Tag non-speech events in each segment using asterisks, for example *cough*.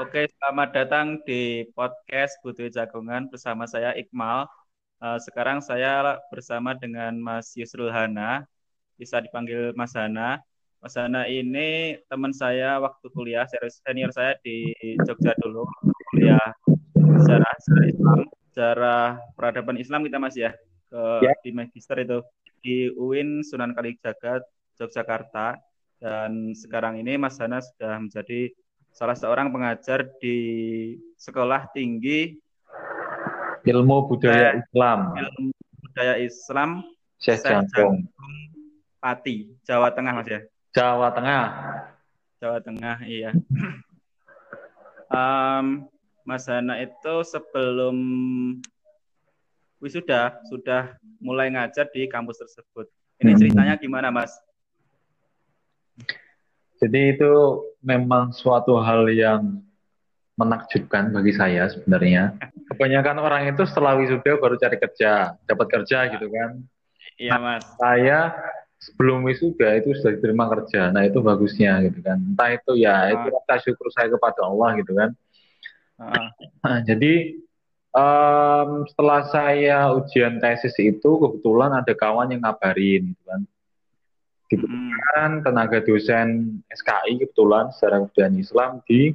Oke, selamat datang di podcast Butuh Jagongan bersama saya Iqmal. Uh, sekarang saya bersama dengan Mas Yusrul Hana, bisa dipanggil Mas Hana. Mas Hana ini teman saya waktu kuliah, senior saya di Jogja dulu, kuliah sejarah, sejarah Islam, sejarah peradaban Islam kita Mas ya, ke ya. di magister itu di UIN Sunan Kalijaga Yogyakarta dan sekarang ini Mas Hana sudah menjadi salah seorang pengajar di sekolah tinggi ilmu budaya eh, Islam. Ilmu budaya Islam Syekh Jangkung Pati, Jawa Tengah Mas ya. Jawa Tengah. Jawa Tengah, iya. *clears throat* um, Mas Hana itu sebelum wisuda sudah mulai ngajar di kampus tersebut. Ini hmm. ceritanya gimana, Mas? Jadi itu memang suatu hal yang menakjubkan bagi saya sebenarnya. Kebanyakan orang itu setelah wisuda baru cari kerja, dapat kerja gitu kan. Iya mas. Nah, saya sebelum wisuda itu sudah diterima kerja, nah itu bagusnya gitu kan. Entah itu ya itu rasa syukur saya kepada Allah gitu kan. Nah, jadi um, setelah saya ujian tesis itu kebetulan ada kawan yang ngabarin gitu kan dibutuhkan tenaga dosen SKI kebetulan secara kebudayaan Islam di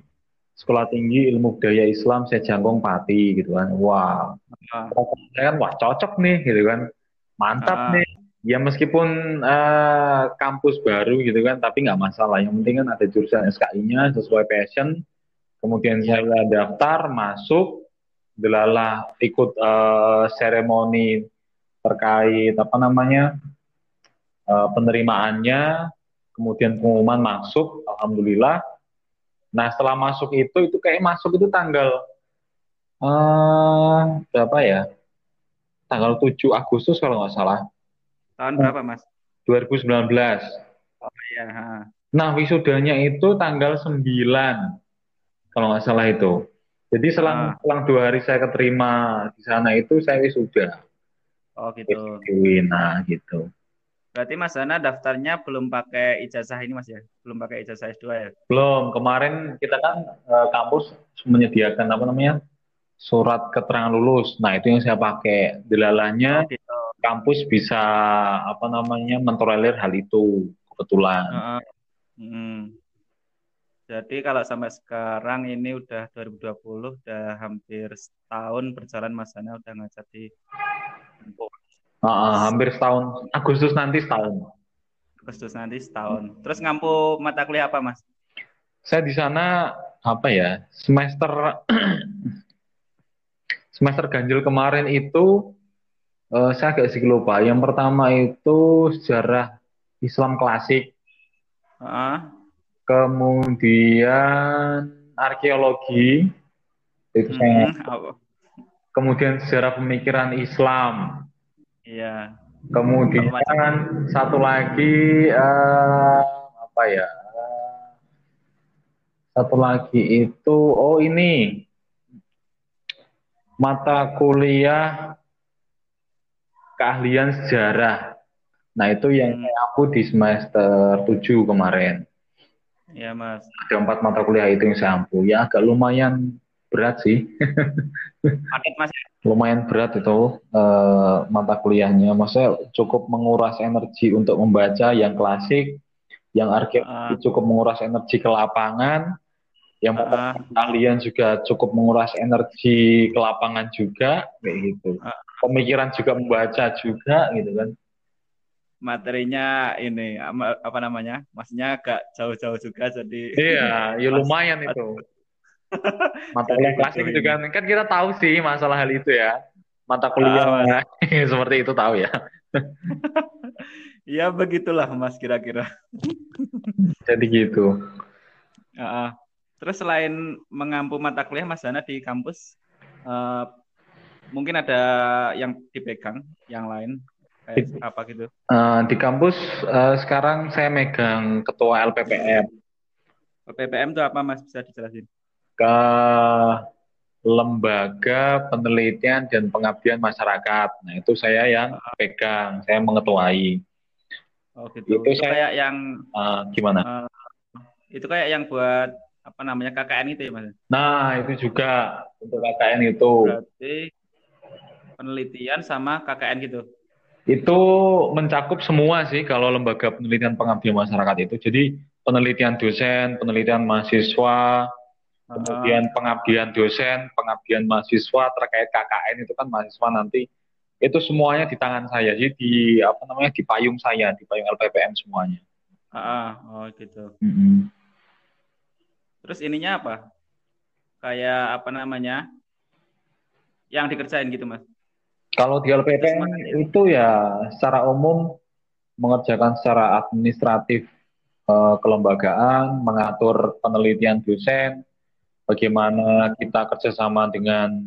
Sekolah Tinggi Ilmu Budaya Islam Sejangkong Pati gitu kan. Wah, wow. saya kan wah cocok nih gitu kan. Mantap uh. nih. Ya meskipun uh, kampus baru gitu kan, tapi nggak masalah. Yang penting kan ada jurusan SKI-nya sesuai passion. Kemudian yeah. saya daftar, masuk, delalah ikut uh, seremoni terkait apa namanya uh, penerimaannya, kemudian pengumuman masuk, alhamdulillah. Nah setelah masuk itu, itu kayak masuk itu tanggal uh, berapa ya? Tanggal 7 Agustus kalau nggak salah. Tahun berapa mas? 2019. Oh iya. Nah wisudanya itu tanggal 9 kalau nggak salah itu. Jadi selang ah. selang dua hari saya keterima di sana itu saya wisuda. Oh gitu. Nah gitu. Berarti Mas Hana daftarnya belum pakai ijazah ini Mas ya? Belum pakai ijazah S2 ya? Belum. Kemarin kita kan uh, kampus menyediakan apa namanya? surat keterangan lulus. Nah, itu yang saya pakai. Delalanya oh, gitu. kampus bisa apa namanya? mentolerir hal itu kebetulan. Uh, uh, hmm. Jadi kalau sampai sekarang ini udah 2020 udah hampir setahun berjalan Mas Hana udah ngajar di Uh, hampir setahun. Agustus nanti setahun. Agustus nanti setahun. Terus ngampu mata kuliah apa, Mas? Saya di sana apa ya? Semester *clears throat* semester ganjil kemarin itu uh, saya agak sedikit lupa. Yang pertama itu sejarah Islam klasik. Uh. Kemudian arkeologi itu hmm, saya. Kemudian sejarah pemikiran Islam. Iya. Kemudian satu lagi uh, apa ya? Satu lagi itu oh ini mata kuliah keahlian sejarah. Nah, itu yang hmm. aku di semester 7 kemarin. Iya, Mas. Ada empat mata kuliah itu yang saya ampu. Ya agak lumayan berat sih. Paket Mas lumayan berat itu uh, mata kuliahnya. Maksudnya cukup menguras energi untuk membaca yang klasik, yang arkeologi uh. cukup menguras energi ke lapangan, yang uh. kalian juga cukup menguras energi ke lapangan juga, kayak gitu. Uh. Pemikiran juga membaca juga, gitu kan. Materinya ini apa namanya? Maksudnya agak jauh-jauh juga, jadi. Iya, ya *laughs* lumayan itu mata kuliah klasik gitu kan. kan kita tahu sih masalah hal itu ya. Mata kuliah. uh, *laughs* seperti itu tahu ya. *laughs* Ya begitulah mas kira-kira. *laughs* Jadi gitu. Uh, terus selain mengampu mata kuliah mas Dana di kampus uh, mungkin ada yang dipegang yang lain? Kayak di, apa gitu? uh, di kampus uh, sekarang saya megang ketua LPPM LPPM itu apa mas? Bisa dijelasin ke lembaga penelitian dan pengabdian masyarakat. Nah, itu saya yang pegang, saya mengetuai. Oh, gitu. Itu, itu saya, kayak yang uh, gimana? Uh, itu kayak yang buat apa namanya KKN itu ya mas? Nah itu juga untuk KKN itu. Berarti penelitian sama KKN gitu. Itu mencakup semua sih kalau lembaga penelitian pengabdian masyarakat itu. Jadi penelitian dosen, penelitian mahasiswa, kemudian pengabdian dosen, pengabdian mahasiswa terkait KKN itu kan mahasiswa nanti itu semuanya di tangan saya. Jadi di apa namanya di payung saya, di payung LPPM semuanya. Ah, oh gitu. Mm -hmm. Terus ininya apa? Kayak apa namanya? Yang dikerjain gitu, Mas? Kalau di LPPM itu ya secara umum mengerjakan secara administratif eh, kelembagaan, mengatur penelitian dosen, bagaimana kita kerjasama dengan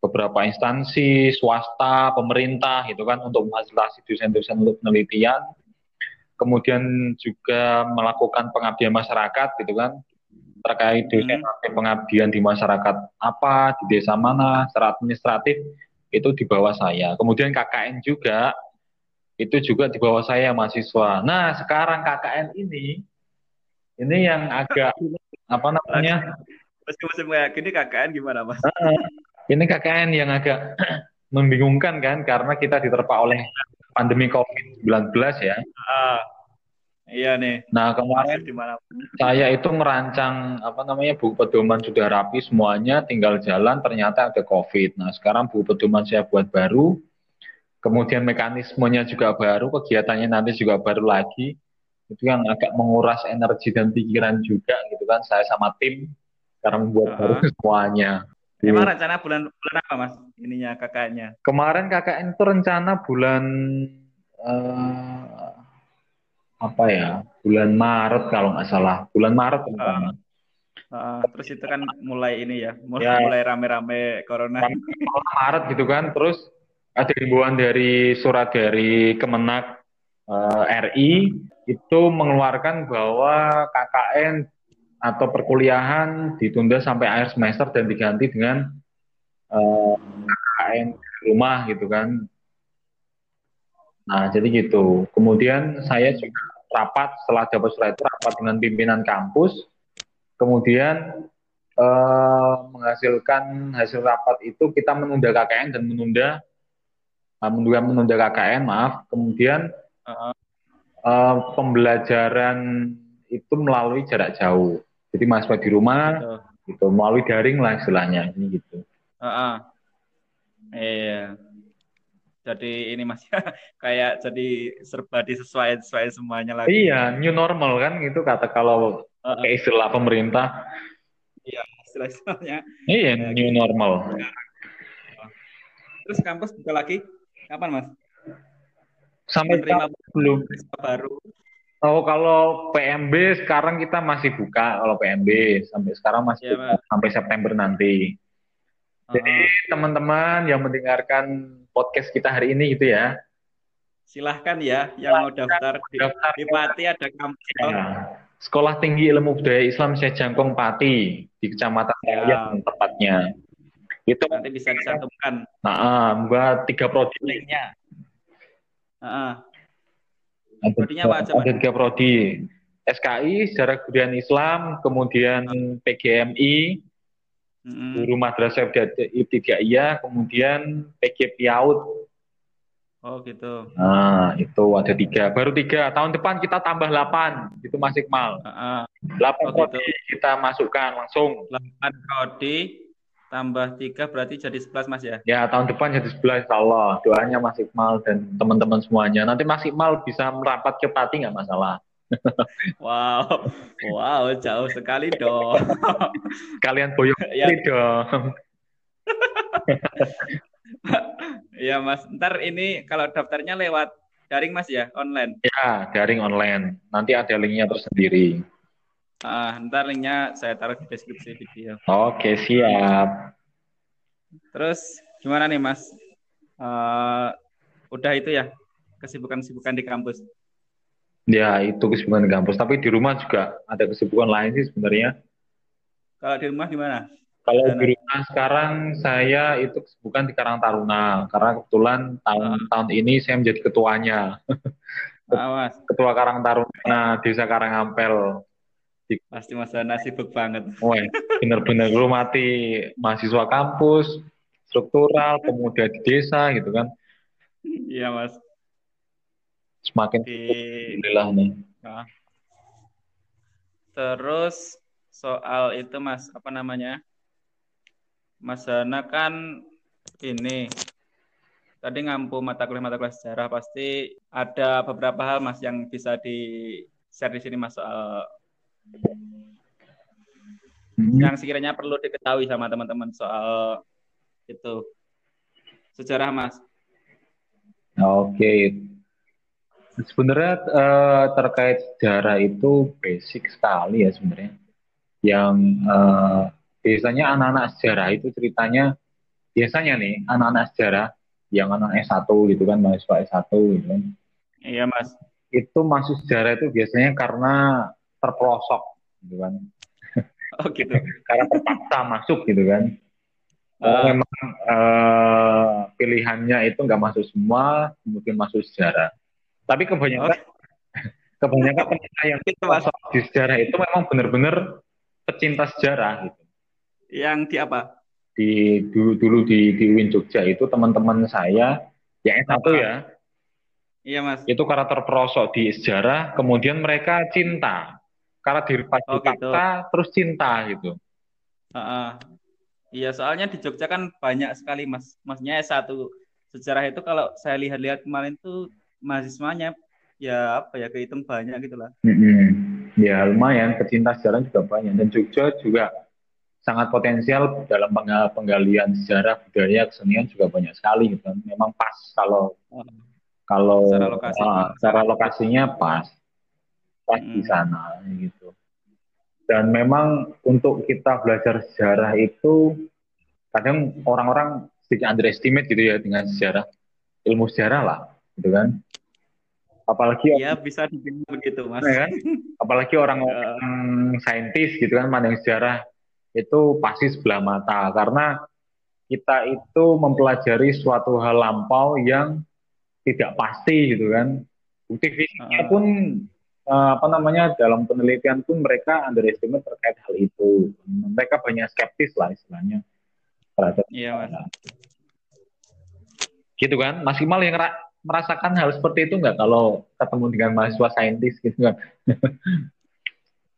beberapa instansi, swasta, pemerintah, gitu kan, untuk menghasilkan dosen-dosen untuk penelitian. Kemudian juga melakukan pengabdian masyarakat, gitu kan, terkait dosen hmm. pengabdian di masyarakat apa, di desa mana, secara administratif, itu di bawah saya. Kemudian KKN juga itu juga di bawah saya mahasiswa. Nah, sekarang KKN ini ini yang agak apa namanya? Musim-musim kayak gini KKN gimana, Mas? ini KKN yang agak *clears throat* membingungkan kan karena kita diterpa oleh pandemi COVID-19 ya. Uh, iya nih. Nah, kemarin saya itu merancang apa namanya buku pedoman sudah rapi semuanya, tinggal jalan ternyata ada COVID. Nah, sekarang buku pedoman saya buat baru. Kemudian mekanismenya juga baru, kegiatannya nanti juga baru lagi. Itu yang agak menguras energi dan pikiran juga gitu kan saya sama tim karena membuat uh baru semuanya. Emang rencana bulan bulan apa mas? Ininya kakaknya? Kemarin KKN itu rencana bulan uh, apa ya? Bulan Maret kalau nggak salah. Bulan Maret rencana. Uh. Uh, terus itu kan mulai ini ya, mulai, ya. mulai rame-rame corona. Maret gitu kan, terus ada himbauan dari surat dari Kemenak uh, eh, RI itu mengeluarkan bahwa KKN atau perkuliahan ditunda sampai akhir semester dan diganti dengan uh, KKN rumah gitu kan. Nah, jadi gitu. Kemudian saya juga rapat setelah dapat surat itu rapat dengan pimpinan kampus. Kemudian uh, menghasilkan hasil rapat itu kita menunda KKN dan menunda uh, menunda menunda KKN maaf. Kemudian uh, pembelajaran itu melalui jarak jauh. Jadi mahasiswa di rumah uh. gitu melalui daring lah istilahnya ini gitu. Uh -uh. Iya. Jadi ini mas *laughs* kayak jadi serba disesuaikan sesuai semuanya lagi. Iya, new normal kan itu kata kalau uh -uh. kayak istilah pemerintah. Iya, istilah istilahnya. Iya, ya, new gitu. normal. Terus kampus buka lagi kapan mas? Sampai belum baru Oh kalau PMB sekarang kita masih buka kalau PMB sampai sekarang masih ya, sampai September nanti. Jadi teman-teman yang mendengarkan podcast kita hari ini gitu ya. Silahkan ya yang mau daftar di, daftar di Pati ada kampus. Ya. Sekolah Tinggi Ilmu Budaya Islam Sejangkong Pati di Kecamatan ya. tempatnya. Itu nanti bisa disatukan. Nah, buat tiga prodi. Lainnya. Uh, ada, apa aja? Tiga prodi. SKI, Sejarah Kebudayaan Islam, kemudian PGMI, hmm. Guru Madrasah Ibtidaiyah, kemudian PG Piaut. Oh gitu. Nah, itu ada tiga. Baru tiga. Tahun depan kita tambah delapan. Itu masih mal. Delapan uh, oh, prodi gitu. kita masukkan langsung. Delapan prodi tambah tiga berarti jadi sebelas mas ya? Ya tahun depan jadi sebelas Allah doanya Mas Iqmal dan teman-teman semuanya. Nanti Mas Iqmal bisa merapat ke Pati nggak masalah. *laughs* wow, wow jauh sekali dong. *laughs* Kalian boyong ya. dong. *laughs* ya mas, ntar ini kalau daftarnya lewat daring mas ya, online? Ya, daring online. Nanti ada linknya tersendiri. Uh, ntar linknya saya taruh di deskripsi video. Oke, siap. Terus gimana nih Mas? Uh, udah itu ya kesibukan-kesibukan di kampus? Ya, itu kesibukan di kampus. Tapi di rumah juga ada kesibukan lain sih sebenarnya. Kalau di rumah gimana? Kalau di rumah sekarang saya itu kesibukan di Karang Taruna karena kebetulan tahun uh. tahun ini saya menjadi ketuanya. Awas. Ketua Karang Taruna Desa Karangampel Pasti Mas Hana sibuk banget. Bener-bener lu mati mahasiswa kampus, struktural, pemuda di desa gitu kan. Iya Mas. Semakin di... Alhamdulillah nih. Nah. Terus soal itu Mas, apa namanya? Mas Hana kan ini tadi ngampu mata kuliah mata kuliah sejarah pasti ada beberapa hal Mas yang bisa di share di sini Mas soal hmm. yang sekiranya perlu diketahui sama teman-teman soal itu sejarah mas. Oke, okay. sebenarnya uh, terkait sejarah itu basic sekali ya sebenarnya. Yang uh, biasanya anak-anak sejarah itu ceritanya biasanya nih anak-anak sejarah yang anak S1 gitu kan mahasiswa S1 gitu kan. Iya mas. Itu masuk sejarah itu biasanya karena terpelosok gitu kan. *laughs* Oh gitu. Karena terpaksa masuk gitu kan. Uh. memang uh, pilihannya itu nggak masuk semua, mungkin masuk sejarah. Tapi kebanyakan oh. *laughs* kebanyakan penyita yang masuk di sejarah itu memang benar-benar pecinta sejarah gitu. Yang di apa? Di dulu dulu di di Win Jogja itu teman-teman saya yang satu ya. Iya mas. Itu karena terperosok di sejarah, kemudian mereka cinta karena dipacu oh, gitu. terus cinta gitu. Uh, uh. Iya soalnya di Jogja kan banyak sekali mas, maksudnya satu sejarah itu kalau saya lihat-lihat kemarin tuh mahasiswanya ya apa ya kehitung banyak gitulah. Mm-hmm. Ya lumayan pecinta sejarah juga banyak dan Jogja juga sangat potensial dalam penggalian sejarah budaya kesenian juga banyak sekali gitu. Memang pas kalau oh. kalau secara, lokasi, uh, secara lokasinya pas pas hmm. di sana gitu. Dan memang untuk kita belajar sejarah itu kadang orang-orang sedikit underestimate gitu ya dengan sejarah ilmu sejarah lah gitu kan. Apalagi ya bisa dibilang begitu mas. Ya kan? *laughs* Apalagi orang-orang uh. saintis gitu kan mandang sejarah itu pasti sebelah mata karena kita itu mempelajari suatu hal lampau yang tidak pasti gitu kan. Bukti fisiknya uh. pun uh, apa namanya dalam penelitian pun mereka underestimate terkait hal itu. Mereka banyak skeptis lah istilahnya terhadap. Iya mas. Gitu kan, Mas Imal yang merasakan hal seperti itu nggak kalau ketemu dengan mahasiswa saintis gitu kan? *laughs*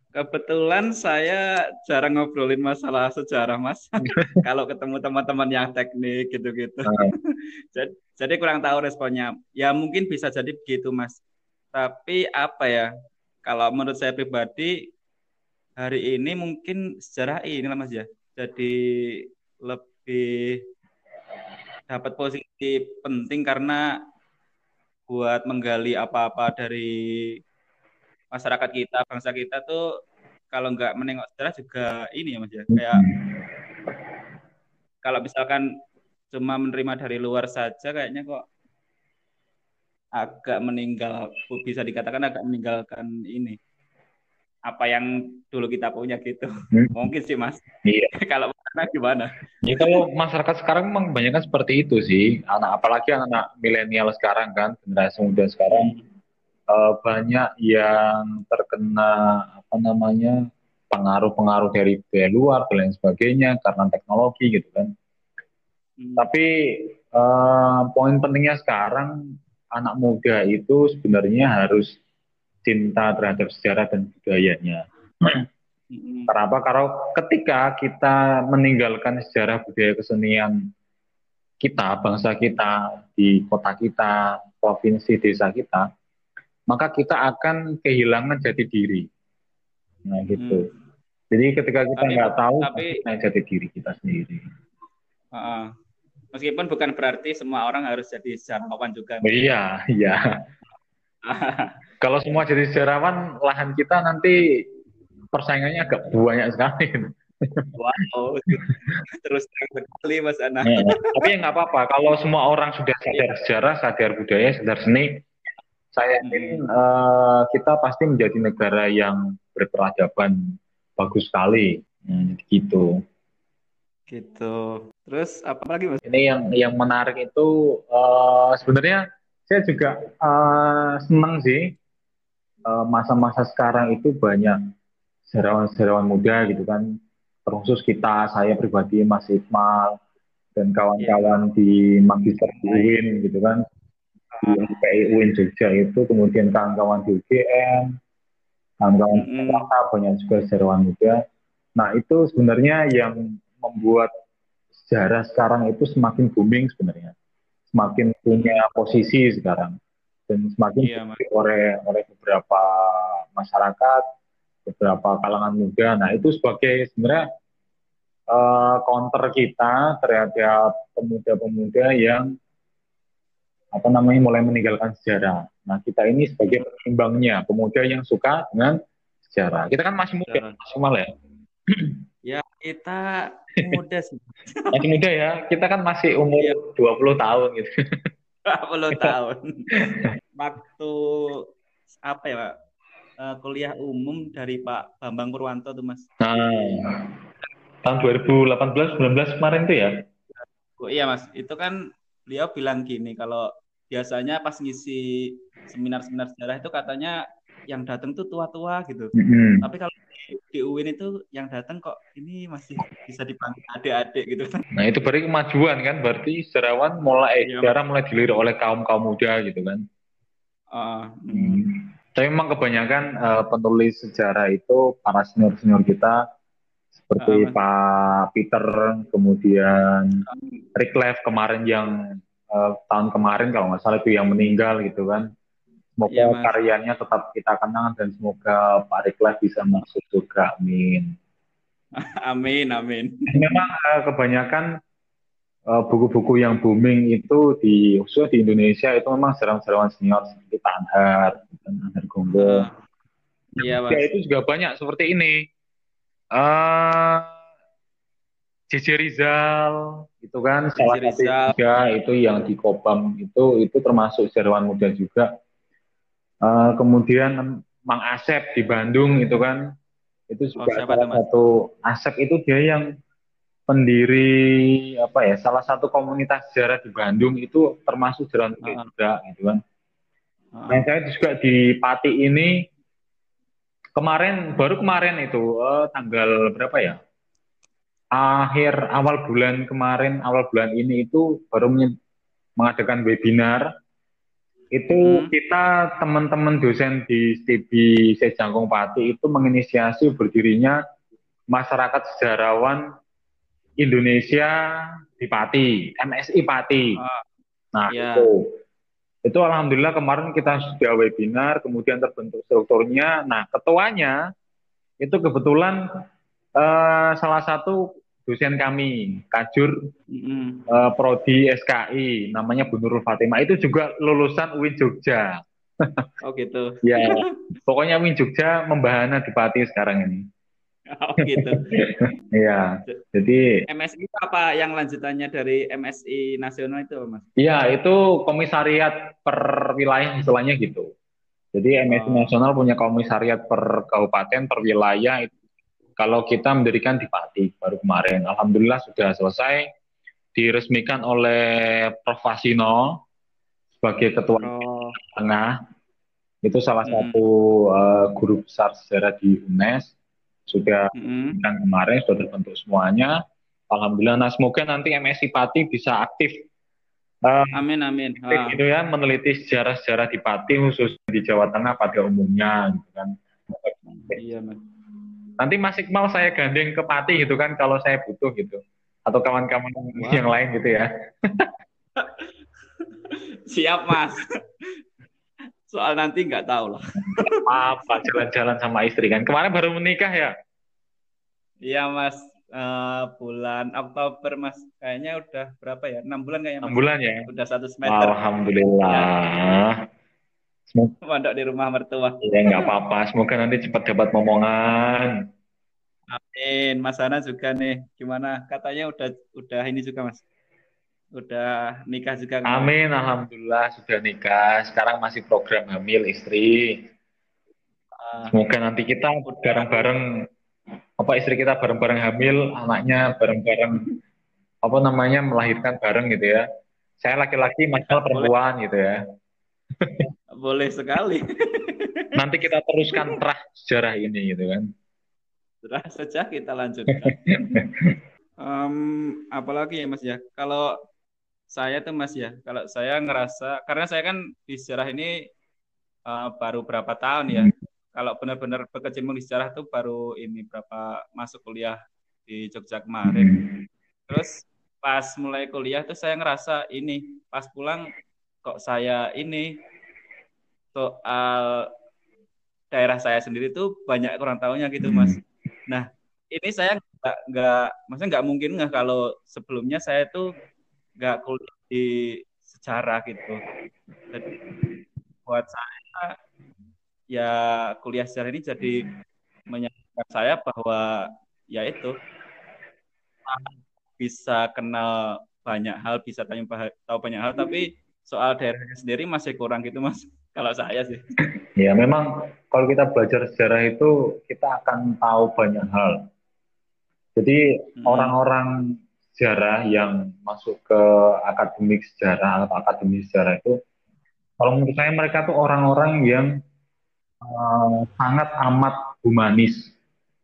Kebetulan saya jarang ngobrolin masalah sejarah, Mas. *laughs* Kalau ketemu teman-teman yang teknik gitu-gitu. *laughs* Uh. jadi, jadi kurang tahu responnya. Ya mungkin bisa jadi begitu, Mas. Tapi apa ya? Kalau menurut saya pribadi hari ini mungkin sejarah ini lah Mas ya. Jadi lebih dapat posisi penting karena buat menggali apa-apa dari masyarakat kita, bangsa kita tuh kalau nggak menengok sejarah juga ini ya Mas ya. Kayak kalau misalkan cuma menerima dari luar saja kayaknya kok agak meninggal bisa dikatakan agak meninggalkan ini. Apa yang dulu kita punya gitu. Hmm. mungkin sih mas. Iya. *laughs* Kalau mana gimana? Ya kalau masyarakat sekarang memang kebanyakan seperti itu sih. Anak apalagi anak milenial sekarang kan generasi muda sekarang hmm. uh, banyak yang terkena apa namanya pengaruh-pengaruh dari budaya luar dan lain sebagainya karena teknologi gitu kan. Hmm. tapi uh, poin pentingnya sekarang anak muda itu sebenarnya harus cinta terhadap sejarah dan budayanya. Kenapa? Karena ketika kita meninggalkan sejarah budaya kesenian kita, bangsa kita, di kota kita, provinsi, desa kita, maka kita akan kehilangan jati diri. Nah gitu. Hmm. Jadi ketika kita nggak tahu, tapi jati diri kita sendiri. Uh, Meskipun bukan berarti semua orang harus jadi sejarawan juga. Iya, iya. *laughs* Kalau semua jadi sejarawan, lahan kita nanti persaingannya agak banyak sekali. Wow, *laughs* terus sekali Mas Ana. Ya, tapi nggak apa-apa. Kalau semua orang sudah sadar sejarah, sadar budaya, sadar seni, saya yakin hmm. uh, kita pasti menjadi negara yang berperadaban bagus sekali. Hmm, gitu. Gitu. Terus apa lagi mas? Ini yang yang menarik itu uh, sebenarnya saya juga uh, senang sih masa masa-masa sekarang itu banyak sejarawan-sejarawan muda gitu kan terkhusus kita saya pribadi Mas Iqmal dan kawan-kawan yeah. di Magister UIN gitu kan di FPI UIN Jogja itu kemudian kawan-kawan di UGM kawan-kawan mm -hmm. banyak juga sejarawan muda nah itu sebenarnya yang membuat sejarah sekarang itu semakin booming sebenarnya semakin punya posisi sekarang dan semakin iya, oleh oleh beberapa masyarakat beberapa kalangan muda nah itu sebagai sebenarnya uh, counter kita terhadap pemuda-pemuda yang apa namanya mulai meninggalkan sejarah. Nah kita ini sebagai pengimbangnya pemuda yang suka dengan sejarah. Kita kan masih muda, masih mal ya. *clears throat* Ya kita muda sih. masih muda ya. Kita kan masih umur ya. 20 tahun gitu. 20 tahun. Waktu apa ya Pak? Uh, kuliah umum dari Pak Bambang Purwanto tuh Mas. Nah, tahun 2018 19 kemarin tuh ya oh, iya mas itu kan beliau bilang gini kalau biasanya pas ngisi seminar-seminar sejarah itu katanya yang datang tuh tua-tua gitu. Mm-hmm. tapi kalau di UIN itu yang datang kok ini masih bisa dipanggil adik-adik gitu. Nah itu berarti kemajuan kan? Berarti sejarawan mulai iya, sejarah mulai dilirik oleh kaum kaum muda gitu kan? Uh, hmm. tapi memang kebanyakan uh, penulis sejarah itu para senior senior kita seperti uh, Pak Peter, kemudian Rick Lev kemarin yang uh, tahun kemarin kalau nggak salah itu yang meninggal gitu kan. Semoga ya, karyanya tetap kita kenang dan semoga Pak Rick Lev bisa masuk juga. *laughs* Amin. amin, amin. Memang uh, kebanyakan buku-buku uh, yang booming itu di khususnya di Indonesia itu memang sejarawan-sejarawan senior seperti Pak Anhar, dan Anhar Gonggo. Uh, iya, ya, itu juga banyak seperti ini Uh, JJ Rizal itu kan salah satu juga itu yang di Kopam itu itu termasuk sejarawan muda juga. Uh, kemudian Mang Asep di Bandung itu kan itu oh, juga oh, salah satu Asep itu dia yang pendiri apa ya salah satu komunitas sejarah di Bandung itu termasuk muda uh. juga gitu kan. Uh. Nah saya juga di Pati ini Kemarin baru kemarin itu uh, tanggal berapa ya? Akhir awal bulan kemarin, awal bulan ini itu baru mengadakan webinar. Itu hmm. kita teman-teman dosen di STB Sejangkung Pati itu menginisiasi berdirinya masyarakat sejarawan Indonesia di Pati, MSI Pati. Ah, nah, ya. itu itu alhamdulillah kemarin kita sudah webinar, kemudian terbentuk strukturnya. Nah, ketuanya itu kebetulan uh, salah satu dosen kami, Kajur mm-hmm. uh, Prodi SKI, namanya Bu Nurul Fatimah. Itu juga lulusan UIN Jogja. *laughs* Oh gitu. ya, pokoknya UIN Jogja membahana di Pati sekarang ini. *laughs* Oh gitu. Iya. *laughs* Jadi MSI itu apa yang lanjutannya dari MSI nasional itu, Mas? Iya, itu komisariat per wilayah istilahnya gitu. Jadi MSI oh. nasional punya komisariat per kabupaten, per wilayah. Kalau kita mendirikan di Pati baru kemarin, alhamdulillah sudah selesai diresmikan oleh Prof Fasino sebagai ketua oh. tengah. Itu salah hmm. satu uh, guru besar sejarah di UNES sudah yang kemarin sudah terbentuk semuanya. Alhamdulillah. Nah semoga nanti MSI Pati bisa aktif. Uh, amin amin. Ah. Itu ya meneliti sejarah-sejarah di Pati khusus di Jawa Tengah pada umumnya gitu kan. Iya mas. Nanti Mas Iqmal saya gandeng ke Pati gitu kan kalau saya butuh gitu atau kawan-kawan yang lain gitu ya. *laughs* Siap mas. Soal nanti nggak tahu lah. Apa jalan-jalan sama istri kan? Kemarin baru menikah ya? Iya mas, uh, bulan Oktober mas. Kayaknya udah berapa ya? Enam bulan kayaknya. Enam bulan ya? Udah satu semester. Alhamdulillah. Semoga Mondok di rumah mertua. Iya nggak apa-apa. Semoga nanti cepat dapat momongan. Amin. Mas Hana juga nih. Gimana? Katanya udah udah ini juga mas udah nikah juga kan? Amin, alhamdulillah sudah nikah. Sekarang masih program hamil istri. Uh, Semoga nanti kita bareng-bareng apa istri kita bareng-bareng hamil, anaknya bareng-bareng apa namanya melahirkan bareng gitu ya. Saya laki-laki, Mas perempuan gitu ya. Boleh sekali. nanti kita teruskan terah sejarah ini gitu kan. Setelah saja kita lanjutkan. *laughs* um, apalagi ya Mas ya, kalau saya tuh Mas ya, kalau saya ngerasa karena saya kan di sejarah ini uh, baru berapa tahun ya. Hmm. Kalau benar-benar berkecimpung di sejarah tuh baru ini berapa masuk kuliah di Jogja kemarin. Hmm. Terus pas mulai kuliah tuh saya ngerasa ini pas pulang kok saya ini soal daerah saya sendiri tuh banyak kurang tahunya gitu mas. Hmm. Nah ini saya nggak nggak maksudnya nggak mungkin nggak kalau sebelumnya saya tuh nggak kuliah di sejarah gitu. Jadi buat saya ya kuliah sejarah ini jadi menyadarkan saya bahwa ya itu bisa kenal banyak hal, bisa tanya tahu banyak hal, tapi soal daerahnya sendiri masih kurang gitu mas. Kalau saya sih. *laughs* Ya memang kalau kita belajar sejarah itu kita akan tahu banyak hal. Jadi hmm. orang-orang sejarah yang masuk ke akademik sejarah atau akademi sejarah itu, kalau menurut saya mereka tuh orang-orang yang uh, sangat amat humanis,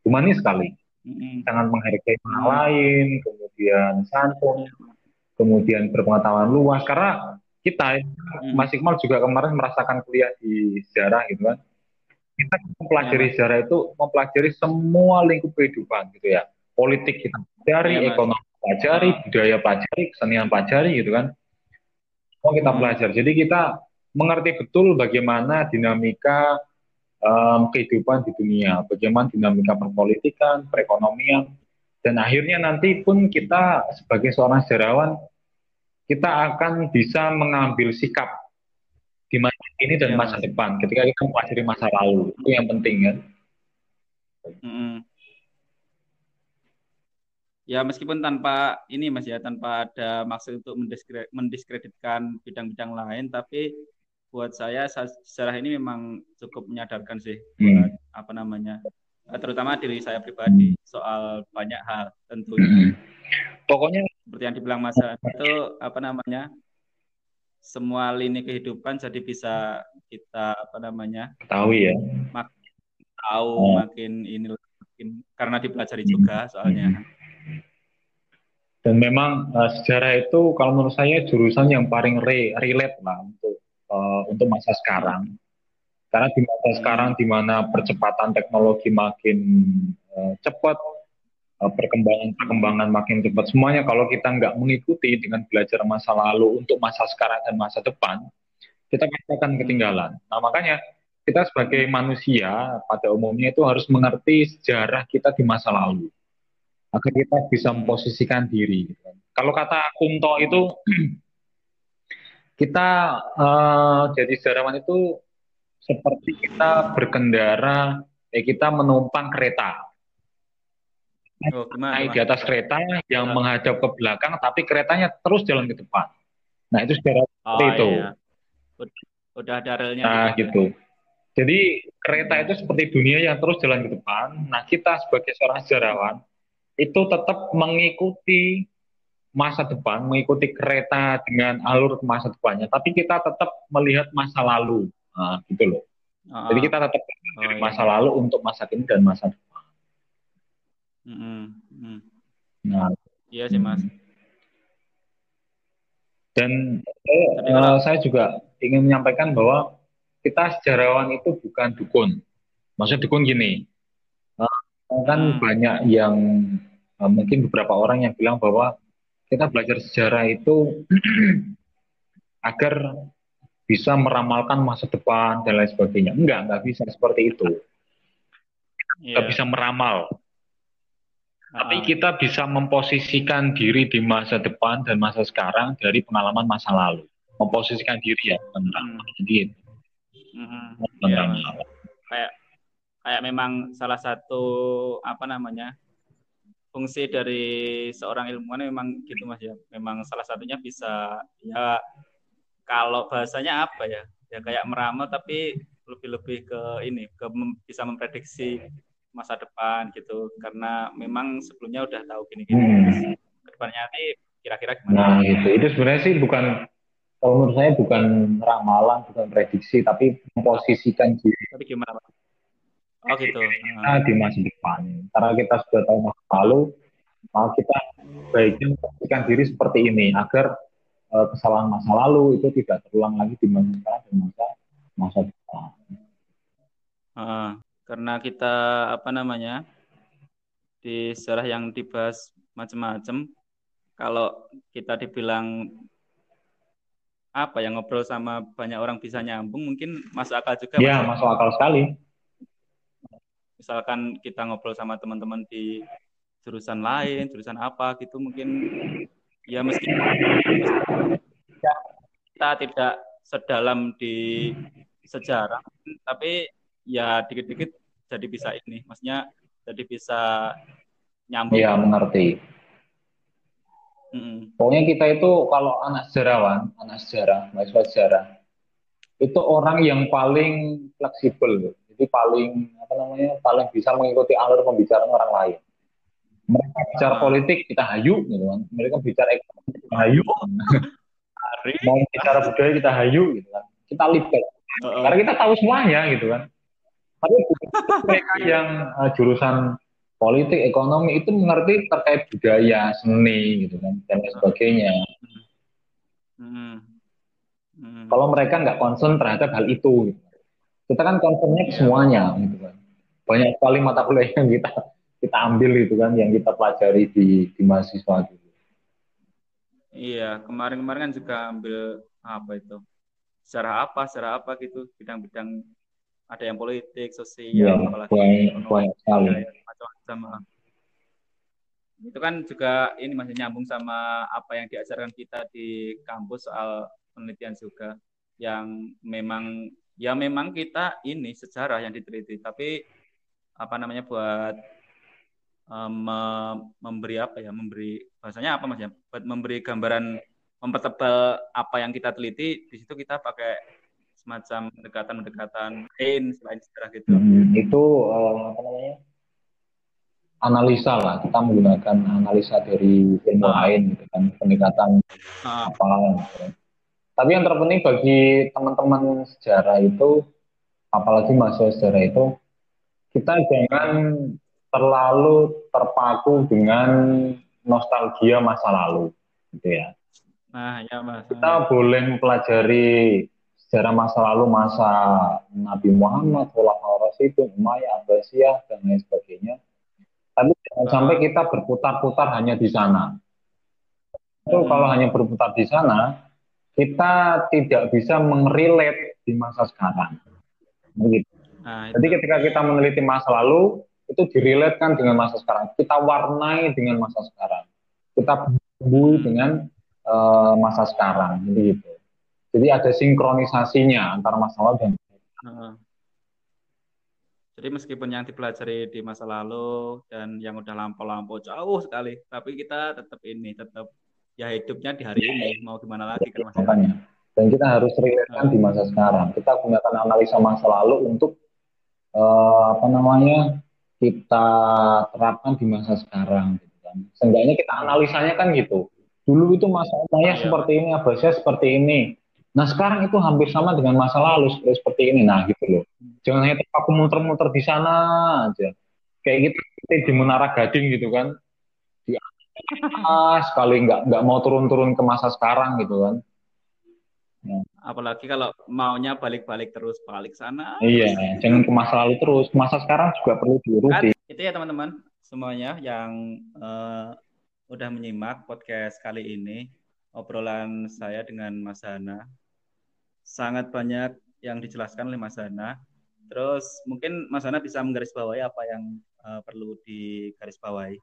humanis sekali hmm. sangat menghargai orang hmm. lain, kemudian santun, kemudian berpengetahuan luas. Karena kita, hmm. Mas Iqmal juga kemarin merasakan kuliah di sejarah gitu kan. Kita mempelajari ya. sejarah itu mempelajari semua lingkup kehidupan gitu ya. Politik kita pelajari, ya, ekonomi pelajari, ah. budaya pelajari, kesenian pelajari gitu kan. Semua kita hmm. pelajari. Jadi kita mengerti betul bagaimana dinamika um, kehidupan di dunia, bagaimana dinamika perpolitikan, perekonomian, dan akhirnya nanti pun kita sebagai seorang sejarawan kita akan bisa mengambil sikap di masa ini dan ya, masa depan ketika kita mempelajari masa lalu itu yang penting kan. Mm-hmm. Ya meskipun tanpa ini mas ya tanpa ada maksud untuk mendiskreditkan bidang-bidang lain, tapi buat saya sejarah ini memang cukup menyadarkan sih hmm. apa namanya eh, terutama diri saya pribadi soal banyak hal tentunya. Hmm. Pokoknya seperti yang dibilang Mas itu apa namanya semua lini kehidupan jadi bisa kita apa namanya tahu ya makin tahu oh. makin ini makin karena dipelajari hmm. juga soalnya. Hmm. Dan memang uh, sejarah itu kalau menurut saya jurusan yang paling re relate lah untuk uh, untuk masa sekarang. Karena di masa sekarang di mana percepatan teknologi makin uh, cepat, uh, perkembangan-perkembangan makin cepat, semuanya kalau kita nggak mengikuti dengan belajar masa lalu untuk masa sekarang dan masa depan, kita pasti akan ketinggalan. Nah makanya kita sebagai manusia pada umumnya itu harus mengerti sejarah kita di masa lalu agar kita bisa memposisikan diri. Kalau kata Kunto itu *clears throat* kita uh, jadi sejarawan itu seperti kita berkendara, eh kita menumpang kereta. Oh, Naik di atas kereta yang oh. menghadap ke belakang, tapi keretanya terus jalan ke depan. Nah itu sejarah oh, itu. Iya. Udah, ada relnya. Nah gitu. gitu. Jadi kereta itu seperti dunia yang terus jalan ke depan. Nah kita sebagai seorang sejarawan itu tetap mengikuti masa depan, mengikuti kereta dengan alur masa depannya, tapi kita tetap melihat masa lalu, nah, gitu loh. Uh, Jadi kita tetap oh, dari iya. masa lalu untuk masa kini dan masa depan. Mm -hmm. Nah, iya sih mas. Dan eh, kalau... saya juga ingin menyampaikan bahwa kita sejarawan itu bukan dukun. Maksud dukun gini, uh, kan hmm. banyak yang uh, mungkin beberapa orang yang bilang bahwa kita belajar sejarah itu *clears throat* agar bisa meramalkan masa depan dan lain sebagainya. Enggak, enggak bisa seperti itu. Kita yeah. bisa meramal. Tapi kita bisa memposisikan diri di masa depan dan masa sekarang dari pengalaman masa lalu. Memposisikan diri ya, meramal. Hmm. Jadi itu. Hmm. Yeah. Kayak kayak memang salah satu apa namanya fungsi dari seorang ilmuwan memang gitu mas ya memang salah satunya bisa ya kalau bahasanya apa ya ya kayak meramal tapi lebih-lebih ke ini ke mem, bisa memprediksi masa depan gitu karena memang sebelumnya udah tahu gini-gini hmm. ke depannya nanti kira-kira gimana nah itu itu sebenarnya sih bukan kalau menurut saya bukan ramalan bukan prediksi tapi memposisikan diri tapi gimana pak Oh gitu. Kita di masa depan. Karena kita sudah tahu masa lalu, maka kita baiknya memposisikan diri seperti ini agar uh, kesalahan masa lalu itu tidak terulang lagi di masa dan masa masa depan. Uh, karena kita apa namanya di sejarah yang dibahas macam-macam, kalau kita dibilang apa yang ngobrol sama banyak orang bisa nyambung, mungkin masuk akal juga. Iya, masuk akal sekali misalkan kita ngobrol sama teman-teman di jurusan lain, jurusan apa gitu mungkin ya meski kita tidak sedalam di sejarah, tapi ya dikit-dikit jadi bisa ini, maksudnya jadi bisa nyambung. Iya mengerti. Hmm. Pokoknya kita itu kalau anak sejarawan, anak sejarah, mahasiswa sejarah, itu orang yang paling fleksibel jadi paling apa namanya paling bisa mengikuti alur pembicaraan orang lain. Mereka bicara politik kita hayu gitu kan. Mereka bicara ekonomi kita hayu. *laughs* Mau bicara budaya kita hayu gitu kan. Kita libat uh-uh. karena kita tahu semuanya gitu kan tapi mereka yang uh, jurusan politik ekonomi itu mengerti terkait budaya seni gitu kan dan lain sebagainya hmm. Hmm. kalau mereka nggak concern terhadap hal itu gitu kita kan concernnya semuanya gitu kan banyak sekali mata kuliah yang kita kita ambil itu kan yang kita pelajari di di mahasiswa gitu iya kemarin-kemarin kan juga ambil apa itu secara apa secara apa gitu bidang-bidang ada yang politik sosial ya, apalagi banyak, ya, macam-macam itu kan juga ini masih nyambung sama apa yang diajarkan kita di kampus soal penelitian juga yang memang ya memang kita ini sejarah yang diteliti tapi apa namanya buat um, memberi apa ya memberi bahasanya apa mas ya buat memberi gambaran mempertebal apa yang kita teliti di situ kita pakai semacam pendekatan-pendekatan lain selain sejarah gitu hmm, itu uh, apa namanya analisa lah kita menggunakan analisa dari ilmu ah. lain gitu kan pendekatan ah. apa gitu. Tapi yang terpenting bagi teman-teman sejarah itu, apalagi mahasiswa sejarah itu, kita jangan terlalu terpaku dengan nostalgia masa lalu, gitu ya. Nah, ya mas. Kita boleh mempelajari sejarah masa lalu, masa Nabi Muhammad, Khulafaur Rasyidun, Umayyah, Abbasiyah, dan lain sebagainya. Tapi jangan sampai kita berputar-putar hanya di sana. Itu hmm. kalau hanya berputar di sana, kita tidak bisa mengrelate di masa sekarang. Begitu. Nah, Jadi ketika kita meneliti masa lalu, itu direlatekan dengan masa sekarang. Kita warnai dengan masa sekarang. Kita bumbui dengan uh, masa sekarang. Begitu. Jadi ada sinkronisasinya antara masa lalu dan uh. Jadi meskipun yang dipelajari di masa lalu dan yang udah lampau-lampau jauh sekali, tapi kita tetap ini, tetap ya hidupnya di hari ini mau gimana lagi kan mas? Makanya. Dan kita harus relate di masa sekarang. Kita gunakan analisa masa lalu untuk uh, apa namanya kita terapkan di masa sekarang gitu kan. Seenggaknya kita analisanya kan gitu. Dulu itu masa saya oh, seperti ini Abbasnya seperti ini nah sekarang itu hampir sama dengan masa lalu seperti, seperti ini nah gitu loh jangan hanya terpaku muter-muter di sana aja kayak gitu di Menara Gading gitu kan di ah, sekali nggak nggak mau turun-turun ke masa sekarang gitu kan. Ya. Apalagi kalau maunya balik-balik terus balik sana. Iya, jangan ke masa lalu terus. Masa sekarang juga perlu diuruti. Kan, itu ya teman-teman semuanya yang uh, udah menyimak podcast kali ini obrolan saya dengan Mas Hana. Sangat banyak yang dijelaskan oleh Mas Hana. Terus mungkin Mas Hana bisa menggarisbawahi apa yang uh, perlu digarisbawahi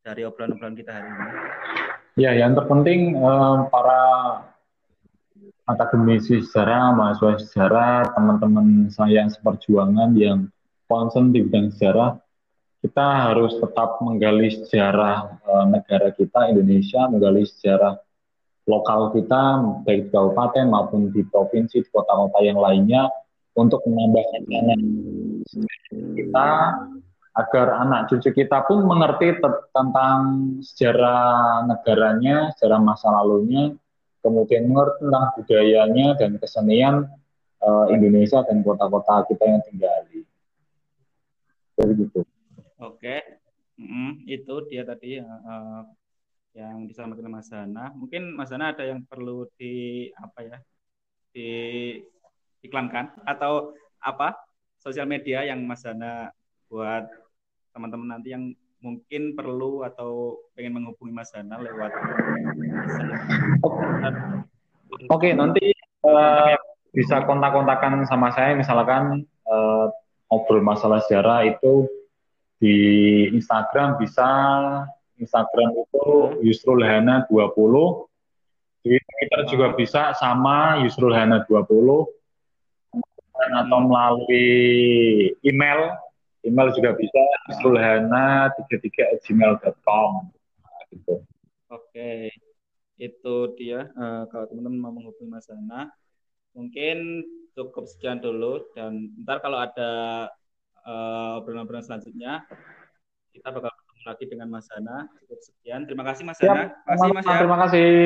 dari obrolan-obrolan kita hari ini? Ya, yang terpenting um, para akademisi sejarah, mahasiswa sejarah, teman-teman saya yang seperjuangan yang concern di bidang sejarah, kita harus tetap menggali sejarah uh, negara kita, Indonesia, menggali sejarah lokal kita, baik di kabupaten maupun di provinsi, di kota-kota yang lainnya, untuk menambah kita agar anak cucu kita pun mengerti tentang sejarah negaranya, sejarah masa lalunya, kemudian mengerti tentang budayanya dan kesenian uh, Indonesia dan kota-kota kita yang tinggali. gitu. Oke, mm, itu dia tadi uh, yang disampaikan Mas Hana. Mungkin Mas Hana ada yang perlu di apa ya di iklankan? Atau apa sosial media yang Mas Hana buat teman-teman nanti yang mungkin perlu atau pengen menghubungi Mas Hana lewat Oke, okay, nanti uh, bisa kontak-kontakan sama saya. Misalkan uh, ngobrol masalah sejarah itu di Instagram bisa Instagram itu Yusrul Hana 20 di Twitter juga bisa sama Yusrul Hana 20 atau melalui email email juga bisa yusrulhana 33 gmail.com gitu. Oke, itu dia. Uh, kalau teman-teman mau menghubungi Mas Hana, mungkin cukup sekian dulu dan ntar kalau ada uh, obrolan-obrolan selanjutnya kita bakal lagi dengan Mas Hana. Cukup sekian. Terima kasih Mas Hana. Terima kasih Mas ya. Terima kasih.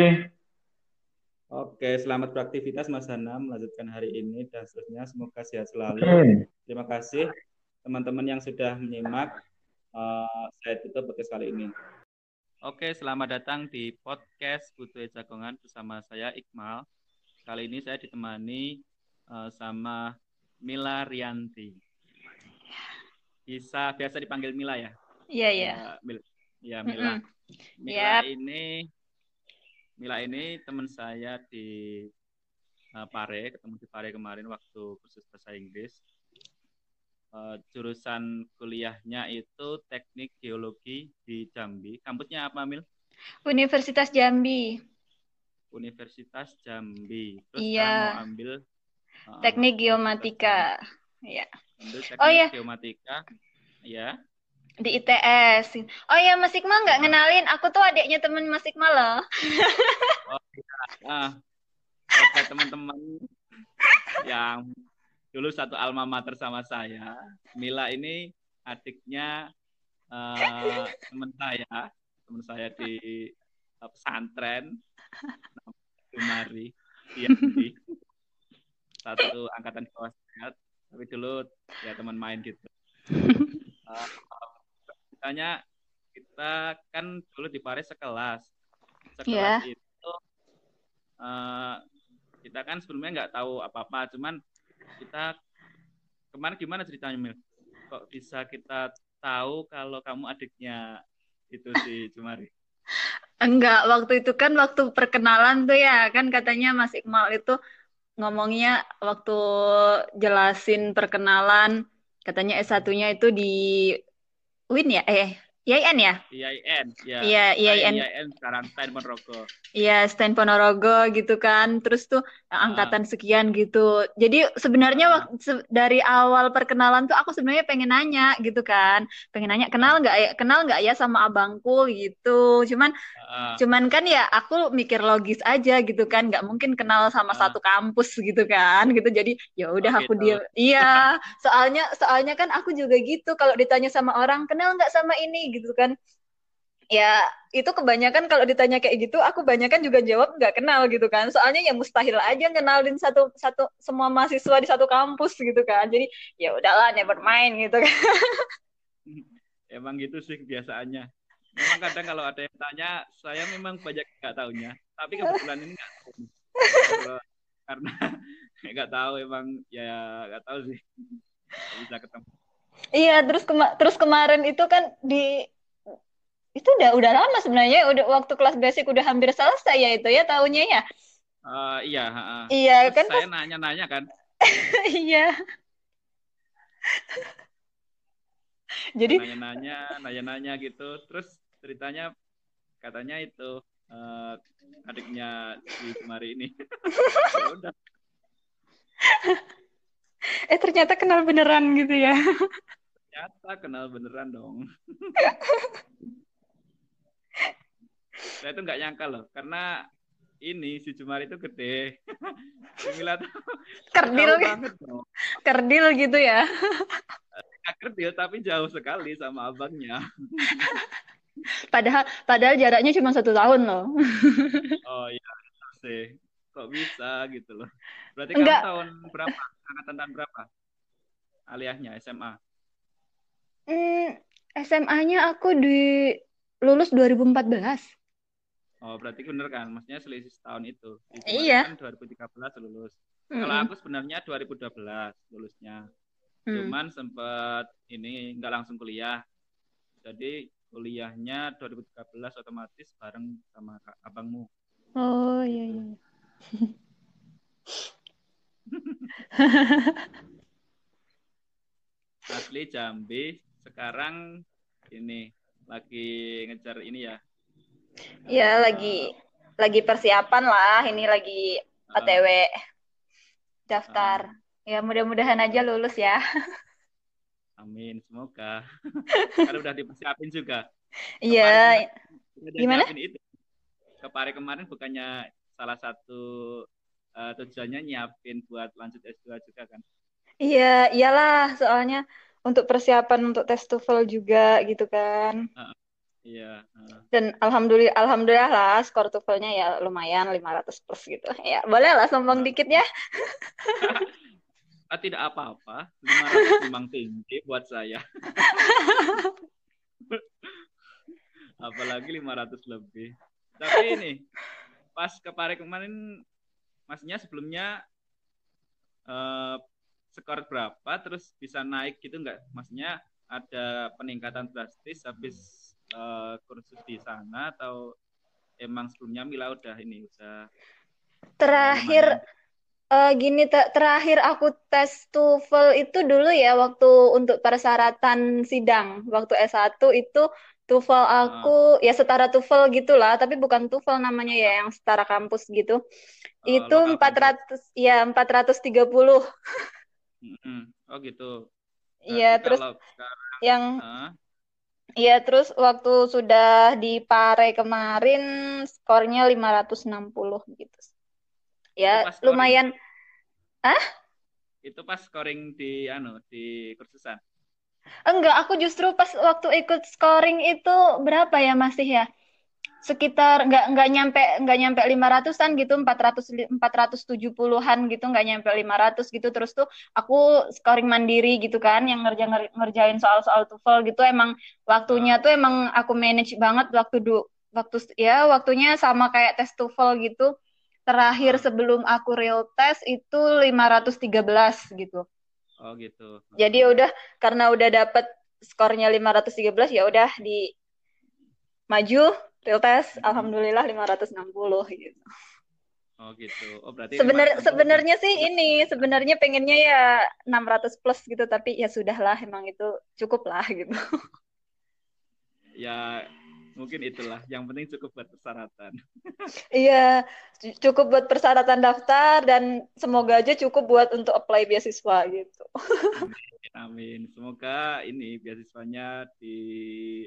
Oke, selamat beraktivitas Mas Hana melanjutkan hari ini dan seterusnya. Semoga sehat selalu. Okay. Terima kasih teman-teman yang sudah menyimak. Uh, saya tutup podcast kali ini. Oke, selamat datang di podcast Butuh Jagongan bersama saya Iqmal. Kali ini saya ditemani uh, sama Mila Rianti. Bisa biasa dipanggil Mila ya? Iya, iya. Uh, Mil ya, Mila. Mm -hmm. Mila yep. ini Mila ini teman saya di uh, Pare, ketemu di Pare kemarin waktu kursus bahasa Inggris. Uh, jurusan kuliahnya itu teknik geologi di Jambi. Kampusnya apa, Mil? Universitas Jambi. Universitas Jambi. Terus iya. mau ambil uh, teknik geomatika. Iya. Ambil teknik oh, iya. geomatika. Ya di ITS. Oh ya Mas Iqmal nggak ngenalin, aku tuh adiknya temen Mas Iqmal loh. oh iya, ah, teman-teman yang dulu satu alma mater sama saya, Mila ini adiknya uh, teman saya, teman saya di uh, pesantren, Jumari, iya, di satu angkatan di tapi dulu ya teman main gitu. Uh, misalnya kita kan dulu di Paris sekelas sekelas yeah. itu uh, kita kan sebelumnya nggak tahu apa-apa cuman kita kemarin gimana ceritanya Mil kok bisa kita tahu kalau kamu adiknya itu si Jumari enggak waktu itu kan waktu perkenalan tuh ya kan katanya Mas Iqmal itu ngomongnya waktu jelasin perkenalan katanya S1-nya itu di Win ya? Eh, IAIN ya? IAIN, ya. Iya, IAIN. IAIN sekarang Stan Ponorogo. Iya, Stan Ponorogo gitu kan. Terus tuh angkatan sekian gitu. Jadi sebenarnya uh. waktu, dari awal perkenalan tuh aku sebenarnya pengen nanya gitu kan. Pengen nanya kenal nggak ya, kenal nggak ya sama abangku gitu. Cuman uh. cuman kan ya aku mikir logis aja gitu kan. Nggak mungkin kenal sama uh. satu kampus gitu kan. Gitu. Jadi ya udah oh, aku gitu. dia. Iya, *laughs* soalnya soalnya kan aku juga gitu kalau ditanya sama orang kenal nggak sama ini gitu kan. Ya itu kebanyakan kalau ditanya kayak gitu aku banyakan juga jawab nggak kenal gitu kan. Soalnya ya mustahil aja kenalin satu satu semua mahasiswa di satu kampus gitu kan. Jadi ya udahlah never mind gitu kan. Emang gitu sih kebiasaannya. Memang kadang kalau ada yang tanya saya memang banyak nggak tahunya tapi kebetulan ini nggak tahu. Karena *laughs* nggak tahu emang ya nggak tahu sih. Bisa ketemu Iya, terus kema terus kemarin itu kan di itu udah udah lama sebenarnya udah waktu kelas basic udah hampir selesai ya itu ya tahunnya ya. Uh, iya, uh, Iya, kan saya nanya-nanya kan. *laughs* iya. Jadi nanya-nanya, nanya-nanya gitu. Terus ceritanya katanya itu uh, adiknya si Kemari ini. *laughs* Ya udah. *laughs* eh ternyata kenal beneran gitu ya ternyata kenal beneran dong *laughs* saya tuh nggak nyangka loh karena ini si Jumari itu gede. *laughs* Mila tuh kerdil banget dong. Kerdil gitu ya. Gak kerdil tapi jauh sekali sama abangnya. padahal padahal jaraknya cuma satu tahun loh. oh iya sih. Kok bisa gitu loh. Berarti Enggak. kamu tahun berapa? Angkatan tahun berapa? Aliahnya SMA. Hmm, SMA-nya aku di lulus 2014. Oh, berarti bener kan? Maksudnya selisih setahun itu. Iya. Kan 2013 lulus. Mm -hmm. Kalau aku sebenarnya 2012 lulusnya. Mm. Cuman sempat ini nggak langsung kuliah. Jadi kuliahnya 2013 otomatis bareng sama abangmu. Oh iya iya. *laughs* *laughs* Asli Jambi sekarang ini lagi ngejar ini ya Iya, uh, lagi lagi persiapan lah. Ini lagi uh, OTW daftar. Uh, ya, mudah-mudahan aja lulus ya. *laughs* Amin, semoga. Kan udah dipersiapin juga. Iya. Gimana? Itu. Kemarin kemarin bukannya salah satu uh, tujuannya nyiapin buat lanjut S2 juga kan? Iya, iyalah soalnya untuk persiapan untuk tes TOEFL juga gitu kan. Uh, Iya. Dan alhamdulillah alhamdulillah lah skor TOEFL-nya ya lumayan 500 plus gitu. Ya, boleh lah sombong dikit ya. ah, *laughs* *laughs* tidak apa-apa. 500 memang tinggi buat saya. *laughs* Apalagi 500 lebih. Tapi ini pas kemarin kemarin maksudnya sebelumnya uh, skor berapa terus bisa naik gitu nggak? Maksudnya ada peningkatan drastis habis uh, kursus di sana atau emang sebelumnya Mila udah ini udah terakhir uh, gini ter terakhir aku tes TOEFL itu dulu ya waktu untuk persyaratan sidang waktu S1 itu TOEFL aku uh. ya setara TOEFL gitulah tapi bukan TOEFL namanya ya yang setara kampus gitu uh, itu 400 ya 430 puluh oh gitu Iya terus sekarang, yang uh, Iya, terus waktu sudah di Pare kemarin skornya 560 gitu. Ya, lumayan. Ah? Itu pas scoring di anu di kursusan. Enggak, aku justru pas waktu ikut scoring itu berapa ya masih ya? sekitar nggak nggak nyampe nggak nyampe lima ratusan gitu empat ratus empat ratus tujuh puluhan gitu nggak nyampe lima ratus gitu. Terus tuh aku scoring mandiri gitu kan yang ngerja ngerjain soal-soal TOEFL gitu. Emang waktunya tuh emang aku manage banget waktu du waktu ya waktunya sama kayak tes TOEFL gitu. Terakhir sebelum aku real test itu lima ratus tiga belas gitu oh gitu jadi udah karena udah dapet skornya lima ratus tiga belas ya udah di maju real test hmm. alhamdulillah 560 gitu. Oh gitu. Oh berarti Sebenar sebenarnya sih ini sebenarnya pengennya ya 600 plus gitu tapi ya sudahlah emang itu cukup lah gitu. Ya mungkin itulah yang penting cukup buat persyaratan. iya, cukup buat persyaratan daftar dan semoga aja cukup buat untuk apply beasiswa gitu. Amin. Amin. Semoga ini beasiswanya di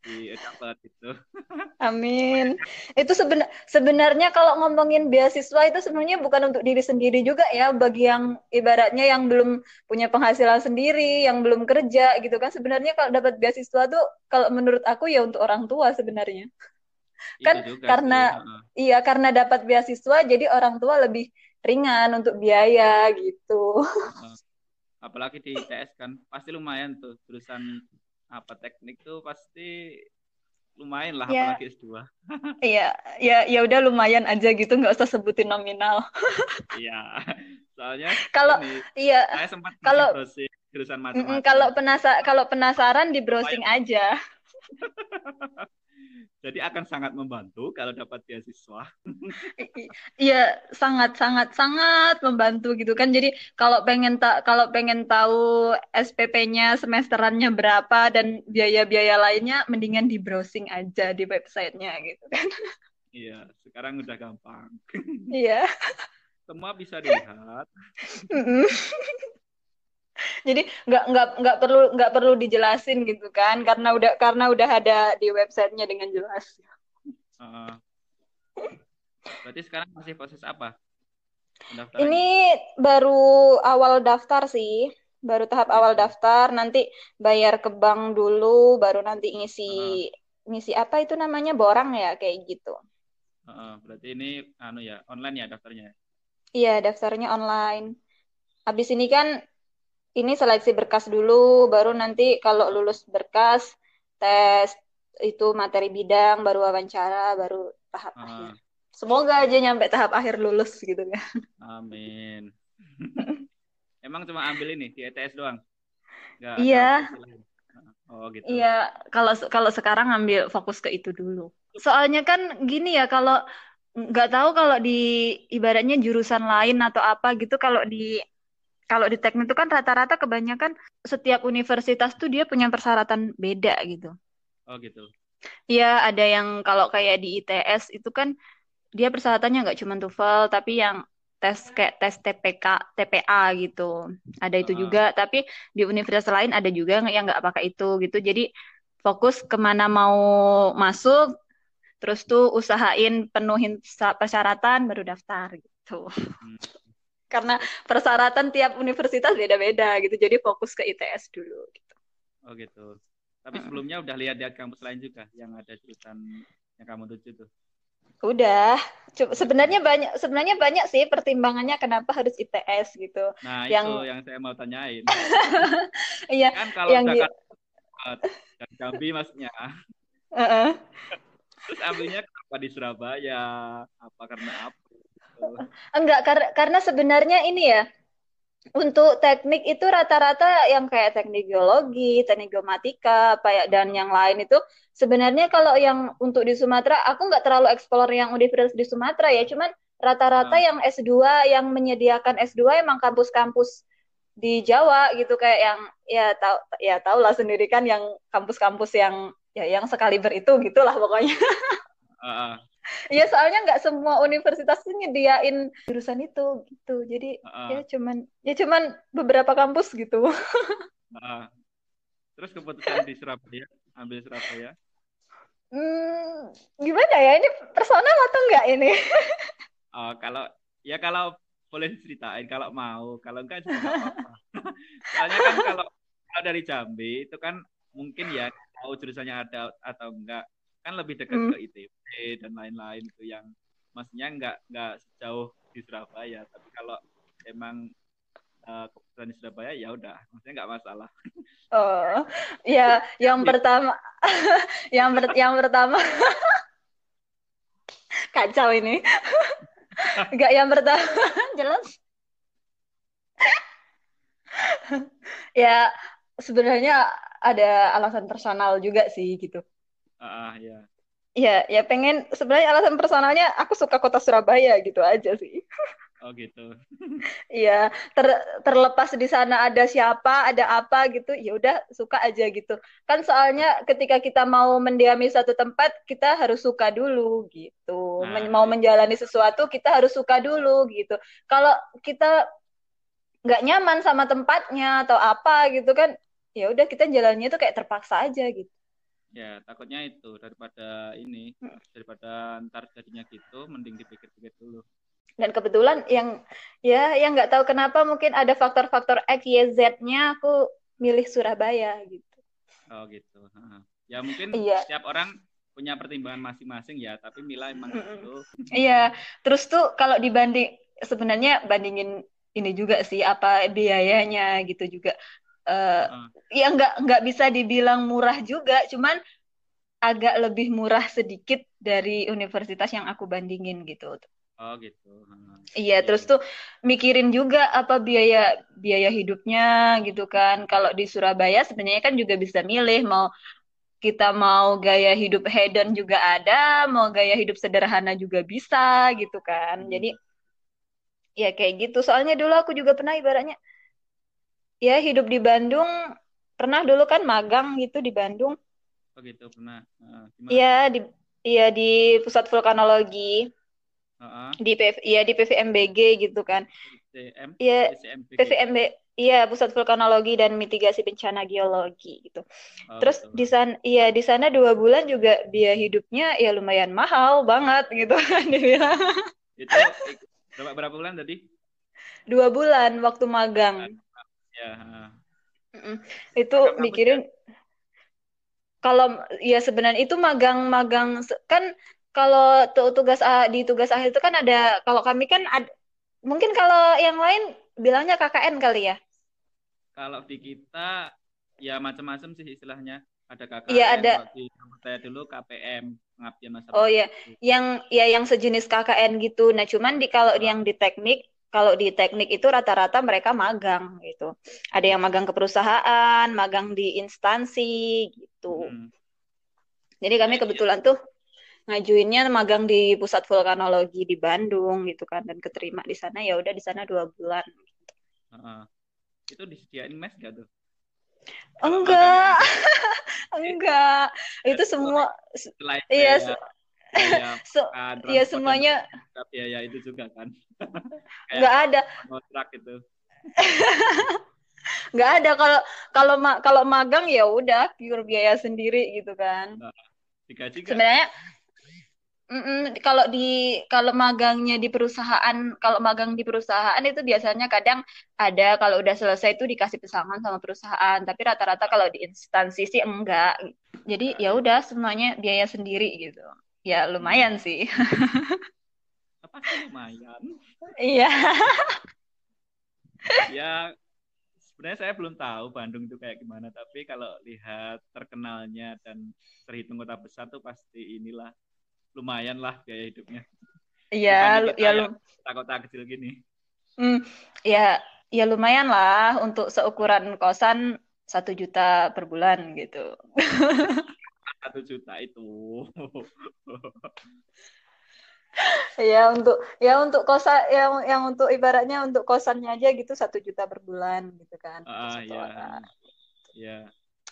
Iya dapat itu. *laughs* Amin. Itu seben sebenarnya kalau ngomongin beasiswa itu sebenarnya bukan untuk diri sendiri juga ya, bagi yang ibaratnya yang belum punya penghasilan sendiri, yang belum kerja gitu kan. Sebenarnya kalau dapat beasiswa tuh kalau menurut aku ya untuk orang tua sebenarnya. kan karena sih. iya karena dapat beasiswa jadi orang tua lebih ringan untuk biaya gitu. Apalagi di ITS kan pasti lumayan tuh jurusan apa teknik tuh pasti lumayan lah yeah. apalagi S2. *laughs* Iya, ya ya udah lumayan aja gitu nggak usah sebutin nominal. *laughs* Iya. Soalnya kalau iya saya sempat kalau jurusan matematika. Kalau penasa kalau penasaran di browsing aja. *laughs* Jadi akan sangat membantu kalau dapat beasiswa. *laughs* Iya, sangat sangat sangat membantu gitu kan. Jadi kalau pengen tak kalau pengen tahu SPP-nya semesterannya berapa dan biaya-biaya lainnya mendingan di browsing aja di websitenya gitu kan. Iya, sekarang udah gampang. Iya. *laughs* Semua bisa dilihat *laughs* jadi nggak nggak nggak perlu nggak perlu dijelasin gitu kan karena udah karena udah ada di websitenya dengan jelas. Uh, berarti sekarang masih proses apa? Ini baru awal daftar sih baru tahap awal daftar. Nanti bayar ke bank dulu baru nanti ngisi uh. ngisi apa itu namanya borang ya kayak gitu. Uh, berarti ini anu ya online ya daftarnya? Iya daftarnya online. Habis ini kan ini seleksi berkas dulu, baru nanti kalau lulus berkas tes itu materi bidang, baru wawancara, baru tahap uh. akhir. Semoga aja nyampe tahap akhir lulus gitu kan. Amin. *laughs* Emang cuma ambil ini di ETS doang? Gak, iya. Oh gitu. Iya, kalau kalau sekarang ambil fokus ke itu dulu. Soalnya kan gini ya, kalau nggak tahu kalau di ibaratnya jurusan lain atau apa gitu, kalau di kalau di teknik itu kan rata-rata kebanyakan setiap universitas tuh dia punya persyaratan beda gitu. Oh gitu. Iya, ada yang kalau kayak di ITS itu kan dia persyaratannya nggak cuma TOEFL tapi yang tes kayak tes TPK, TPA gitu. Ada itu uh. juga, tapi di universitas lain ada juga yang nggak pakai itu gitu. Jadi fokus ke mana mau masuk, terus tuh usahain penuhin persyaratan baru daftar gitu. Hmm karena persyaratan tiap universitas beda-beda gitu. Jadi fokus ke ITS dulu gitu. Oh gitu. Tapi sebelumnya udah lihat di kampus lain juga yang ada jurusan yang kamu tuju tuh? Udah. Sebenarnya banyak sebenarnya banyak sih pertimbangannya kenapa harus ITS gitu. Nah yang... itu yang saya mau tanyain. *laughs* Iya kan kalau yang Jakarta dan Jambi maksudnya. Uh -uh. terus ambilnya kenapa di Surabaya? Apa karena apa Enggak, kar karena sebenarnya ini ya, untuk teknik itu rata-rata yang kayak teknik geologi, teknik geomatika, ya, dan yang lain itu sebenarnya kalau yang untuk di Sumatera, aku nggak terlalu explore yang universitas di Sumatera ya, cuman rata-rata hmm. yang S2 yang menyediakan S2 emang kampus-kampus di Jawa gitu kayak yang ya tahu ya tahu lah sendiri kan yang kampus-kampus yang ya yang sekali itu gitulah pokoknya. *laughs* Uh, Iya soalnya nggak semua universitas tuh nyediain jurusan itu gitu. Jadi uh, ya cuman ya cuman beberapa kampus gitu. *laughs* uh, terus keputusan di Surabaya ambil Surabaya? Hmm, gimana ya ini personal atau enggak ini? *laughs* oh kalau ya kalau boleh ceritain kalau mau kalau enggak juga apa-apa. *laughs* Soalnya kan kalau kalau dari Jambi itu kan mungkin ya tahu jurusannya ada atau enggak kan lebih dekat hmm. ke ITB dan lain-lain itu yang maksudnya nggak nggak sejauh di Surabaya. Tapi kalau emang uh, keputusan di Surabaya ya udah maksudnya nggak masalah. *laughs* Oh ya yang pertama *laughs* yang ber yang pertama. *laughs* Kacau ini. Nggak yang pertama jelas. Ya sebenarnya ada alasan personal juga sih gitu Ah, uh, ya. Iya, ya pengen sebenarnya alasan personalnya aku suka kota Surabaya gitu aja sih. Oh gitu. *laughs* Iya, ter, terlepas di sana ada siapa, ada apa gitu, ya udah suka aja gitu. Kan soalnya ketika kita mau mendiami satu tempat, kita harus suka dulu gitu. Nah, Men mau iya. menjalani sesuatu, kita harus suka dulu gitu. Kalau kita nggak nyaman sama tempatnya atau apa gitu kan, ya udah kita jalannya tuh kayak terpaksa aja gitu ya takutnya itu daripada ini daripada ntar jadinya gitu mending dipikir-pikir dulu. Dan kebetulan yang ya yang nggak tahu kenapa mungkin ada faktor-faktor X Y Z-nya aku milih Surabaya gitu. Oh gitu. Ya mungkin iya. setiap orang punya pertimbangan masing-masing ya tapi Mila emang mm gitu. Iya. Terus tuh kalau dibanding sebenarnya bandingin ini juga sih apa biayanya gitu juga uh, uh. ya nggak nggak bisa dibilang murah juga cuman agak lebih murah sedikit dari universitas yang aku bandingin gitu oh gitu iya ya, terus tuh mikirin juga apa biaya biaya hidupnya gitu kan kalau di Surabaya sebenarnya kan juga bisa milih mau kita mau gaya hidup hedon juga ada, mau gaya hidup sederhana juga bisa gitu kan. Hmm. Jadi ya kayak gitu. Soalnya dulu aku juga pernah ibaratnya ya hidup di Bandung pernah dulu kan magang gitu di Bandung. Oh gitu pernah. Iya uh, di iya di pusat vulkanologi. Uh-huh. di PV iya di PVMBG gitu kan. Iya PVMB iya pusat vulkanologi dan mitigasi bencana geologi gitu. Oh, terus betul. di sana iya di sana dua bulan juga biaya hidupnya ya lumayan mahal banget gitu *laughs* kan dibilang itu berapa berapa bulan tadi? Dua bulan waktu magang Ya. Itu mikirin kalau ya sebenarnya itu magang-magang kan kalau tugas di tugas akhir itu kan ada kalau kami kan ada, mungkin kalau yang lain bilangnya KKN kali ya. kalau di kita ya macam-macam sih istilahnya. Ada KKN, Iya ada. Di saya dulu KPM, pengabdian masa. Oh ya, yang ya yang sejenis KKN gitu. Nah, cuman di kalau yang di teknik, kalau di teknik itu rata-rata mereka magang gitu. Ada yang magang ke perusahaan, magang di instansi gitu. Hmm. Jadi kami iya. kebetulan tuh ngajuinnya magang di pusat vulkanologi di Bandung gitu kan dan keterima di sana ya udah di sana dua bulan. Gitu. Uh, itu disediain mes gak tuh? Enggak, *laughs* enggak. Itu semua, iya, so, *laughs* iya semuanya. Biaya itu juga kan. *laughs* Enggak ada. Kontrak itu. Enggak *laughs* ada kalau kalau kalau magang ya udah pure biaya sendiri gitu kan. Nah, Sebenarnya Mm-mm, kalau di kalau magangnya di perusahaan, kalau magang di perusahaan itu biasanya kadang ada kalau udah selesai itu dikasih pesangon sama perusahaan, tapi rata-rata kalau di instansi sih enggak. Jadi ya udah semuanya biaya sendiri gitu. Ya lumayan sih. *laughs* Apa sih lumayan? Iya. *laughs* ya sebenarnya saya belum tahu Bandung itu kayak gimana, tapi kalau lihat terkenalnya dan terhitung kota besar tuh pasti inilah lumayan lah gaya hidupnya. Iya, ya lu kota-kota kecil gini. Hmm, ya ya lumayan lah untuk seukuran kosan satu juta per bulan gitu. *laughs* Satu juta itu. ya untuk ya untuk kosan yang yang untuk ibaratnya untuk kosannya aja gitu satu juta per bulan gitu kan. Ah ya. Ya.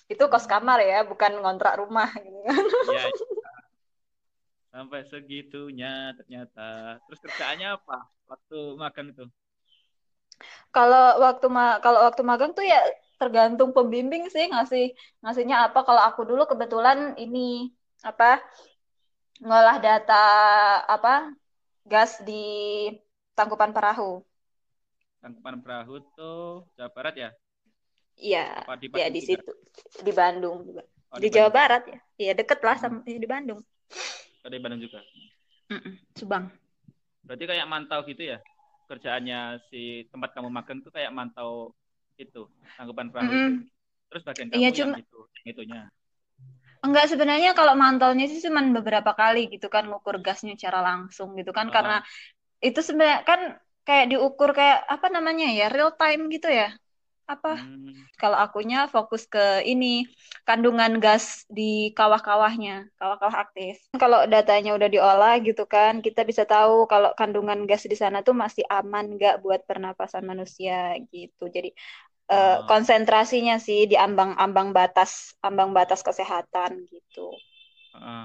Itu kos kamar ya, bukan ngontrak rumah gitu kan. Iya. Ya sampai segitunya ternyata terus kerjaannya apa waktu magang itu kalau waktu ma kalau waktu magang tuh ya tergantung pembimbing sih ngasih ngasihnya apa kalau aku dulu kebetulan ini apa ngolah data apa gas di Tangkupan Perahu Tangkupan Perahu tuh Jawa Barat ya Iya, ya di situ di Bandung juga. Oh, di, di Jawa Barat ya. Iya deket lah sama hmm. di Bandung. Dari Bandung juga. Mm-mm, Subang. Berarti kayak mantau gitu ya kerjaannya si tempat kamu magang tuh kayak mantau itu tanggapan perahu. Mm-hmm. Terus bagian kamu iya, cuma... yang itu, yang itunya. Enggak sebenarnya kalau mantaunya sih cuma beberapa kali gitu kan ngukur gasnya secara langsung gitu kan uh karena itu sebenarnya kan kayak diukur kayak apa namanya ya real time gitu ya apa hmm. kalau akunya fokus ke ini kandungan gas di kawah-kawahnya kawah-kawah aktif *laughs* kalau datanya udah diolah gitu kan kita bisa tahu kalau kandungan gas di sana tuh masih aman nggak buat pernapasan manusia gitu jadi uh, konsentrasinya sih di ambang-ambang batas ambang batas kesehatan gitu uh,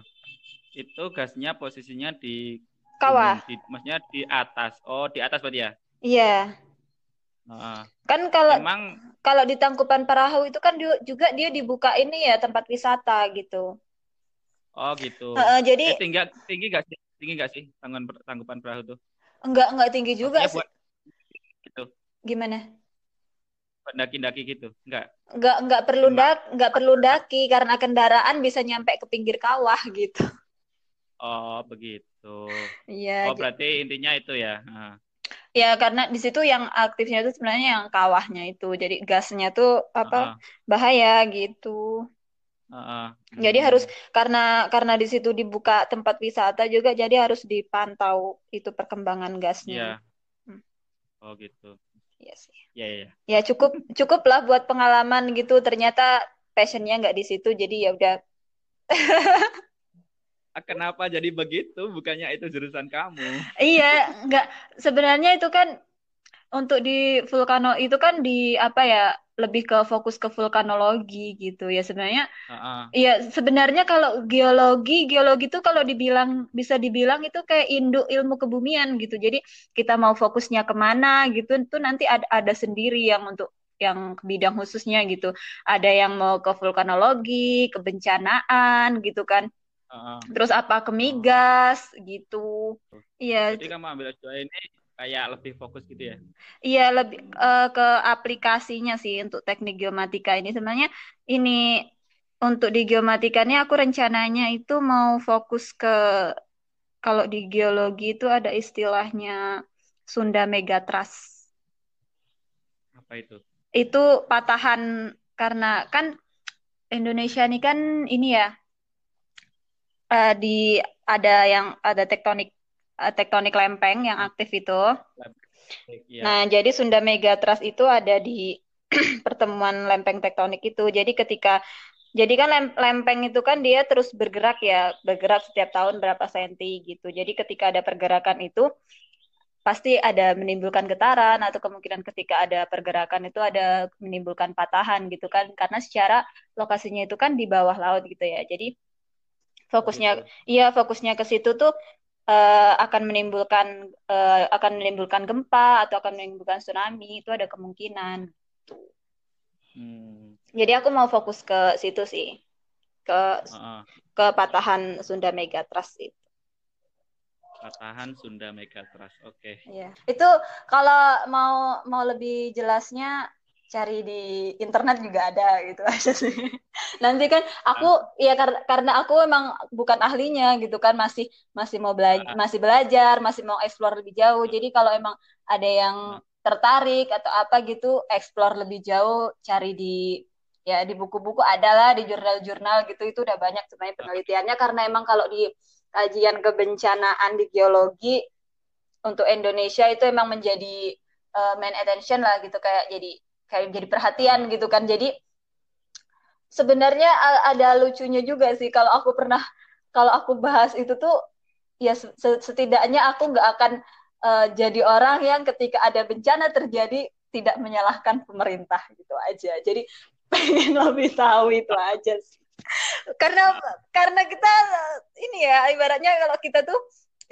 itu gasnya posisinya di kawah di, maksudnya di atas oh di atas berarti ya iya Uh, kan kalau emang kalau di Tangkupan Perahu itu kan juga dia dibuka ini ya tempat wisata gitu. Oh gitu. Uh, jadi eh, tinggi tinggi gak sih tinggi gak sih tangkupan Tangkupan Perahu tuh? Enggak enggak tinggi juga sih. Buat, gitu. Gimana? Daki-daki gitu, enggak? Enggak enggak perlu dak enggak perlu daki karena kendaraan bisa nyampe ke pinggir kawah *laughs* gitu. Oh begitu. Iya. Oh berarti intinya itu ya. Nah. Ya karena di situ yang aktifnya itu sebenarnya yang kawahnya itu, jadi gasnya tuh apa uh -uh. bahaya gitu. Uh -uh. Jadi hmm. harus karena karena di situ dibuka tempat wisata juga, jadi harus dipantau itu perkembangan gasnya. Iya. Hmm. Oh gitu. Iya sih. Iya iya. Ya cukup cukup lah buat pengalaman gitu. Ternyata passionnya nggak di situ, jadi ya udah. kenapa jadi begitu bukannya itu jurusan kamu iya enggak sebenarnya itu kan untuk di vulkano itu kan di apa ya lebih ke fokus ke vulkanologi gitu ya sebenarnya. Uh-uh. ya sebenarnya kalau geologi geologi itu kalau dibilang bisa dibilang itu kayak induk ilmu kebumian gitu. Jadi kita mau fokusnya ke mana gitu itu nanti ada ada sendiri yang untuk yang bidang khususnya gitu. Ada yang mau ke vulkanologi kebencanaan gitu kan. Terus apa? Ke migas gitu. Iya. Jadi kamu ambil S2 ini kayak lebih fokus gitu ya? Iya, lebih uh, ke aplikasinya sih untuk teknik geomatika ini sebenarnya ini untuk di geomatika ini aku rencananya itu mau fokus ke kalau di geologi itu ada istilahnya Sunda Megatras. Apa itu? itu patahan karena kan Indonesia ini kan ini ya uh, di ada yang ada tektonik tektonik lempeng yang aktif itu. Ya. Nah, jadi Sunda Megatrust itu ada di *clears throat* pertemuan lempeng tektonik itu. Jadi ketika jadi kan lempeng itu kan dia terus bergerak ya, bergerak setiap tahun berapa senti gitu. Jadi ketika ada pergerakan itu pasti ada menimbulkan getaran atau kemungkinan ketika ada pergerakan itu ada menimbulkan patahan gitu kan karena secara lokasinya itu kan di bawah laut gitu ya. Jadi fokusnya iya fokusnya ke situ tuh uh, akan menimbulkan uh, akan menimbulkan gempa atau akan menimbulkan tsunami itu ada kemungkinan. Hmm. Jadi aku mau fokus ke situ sih ke uh-uh. ke patahan Sunda Megatrust itu. Patahan Sunda Megatrust, oke. Okay. Iya. Itu kalau mau mau lebih jelasnya cari di internet juga ada gitu *laughs* aja sih. Nanti kan aku uh. ya kar karena aku emang bukan ahlinya gitu kan masih masih mau belajar uh. masih belajar masih mau explore lebih jauh. Jadi kalau emang ada yang tertarik atau apa gitu explore lebih jauh cari di ya di buku-buku adalah di jurnal-jurnal gitu itu udah banyak sebenarnya penelitiannya karena emang kalau di kajian kebencanaan di geologi untuk Indonesia itu emang menjadi uh, main attention lah gitu kayak jadi kayak jadi perhatian gitu kan. Jadi sebenarnya ada lucunya juga sih. Kalau aku pernah kalau aku bahas itu tuh ya setidaknya aku nggak akan uh, jadi orang yang ketika ada bencana terjadi tidak menyalahkan pemerintah gitu aja. Jadi *laughs* pengen lebih tahu itu aja sih. Karena karena kita ini ya ibaratnya kalau kita tuh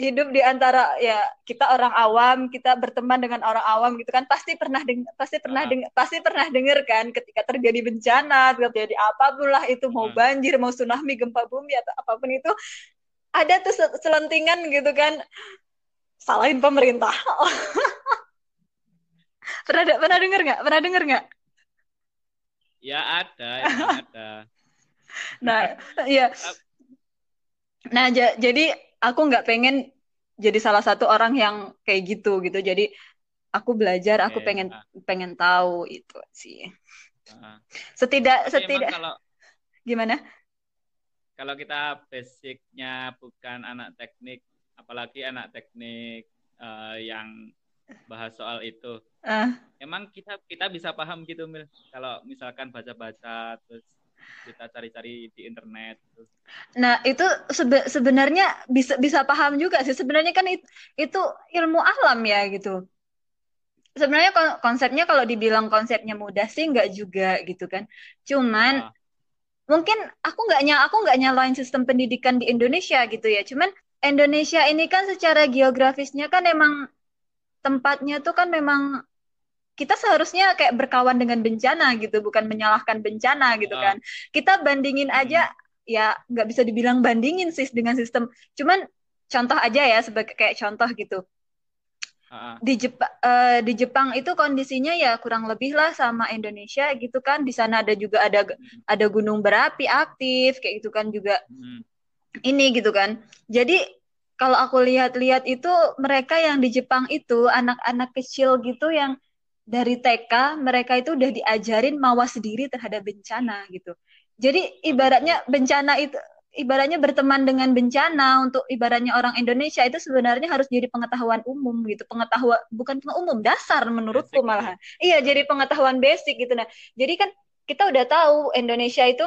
hidup di antara ya kita orang awam kita berteman dengan orang awam gitu kan pasti pernah deng pasti pernah deng pasti pernah dengar kan ketika terjadi bencana terjadi apa pun lah itu mau banjir mau tsunami gempa bumi atau apa pun itu ada tuh selentingan gitu kan salahin pemerintah. *laughs* Pernah pernah dengar nggak pernah dengar nggak? Ya ada ya ada. *laughs* Nah ya nah jadi aku nggak pengen jadi salah satu orang yang kayak gitu gitu. Jadi aku belajar aku pengen pengen tahu itu sih. Setidak Tapi setidak kalau gimana? kalau kita basicnya bukan anak teknik apalagi anak teknik uh, yang bahas soal itu. Uh. emang kita kita bisa paham gitu mil. Kalau misalkan baca-baca terus kita cari-cari di internet gitu. Nah, itu sebe sebenarnya bisa bisa paham juga sih. Sebenarnya kan itu, itu ilmu alam ya gitu. Sebenarnya konsepnya kalau dibilang konsepnya mudah sih nggak juga gitu kan. Cuman nah. mungkin aku nggak nyala aku nggak nyalain sistem pendidikan di Indonesia gitu ya. Cuman Indonesia ini kan secara geografisnya kan emang tempatnya tuh kan memang kita seharusnya kayak berkawan dengan bencana gitu, bukan menyalahkan bencana gitu kan. Kita bandingin aja ya nggak bisa dibilang bandingin sih dengan sistem. Cuman contoh aja ya sebagai kayak contoh gitu. Di Jepang uh, di Jepang itu kondisinya ya kurang lebih lah sama Indonesia gitu kan. Di sana ada juga ada ada gunung berapi aktif kayak gitu kan juga. Hmm. Ini gitu kan. Jadi kalau aku lihat-lihat itu mereka yang di Jepang itu anak-anak kecil gitu yang dari TK mereka itu udah diajarin mawas diri terhadap bencana gitu. Jadi ibaratnya bencana itu ibaratnya berteman dengan bencana untuk ibaratnya orang Indonesia itu sebenarnya harus jadi pengetahuan umum gitu. Pengetahuan bukan umum dasar menurutku basic, malahan. Ya. Iya, jadi pengetahuan basic gitu nah. Jadi kan kita udah tahu Indonesia itu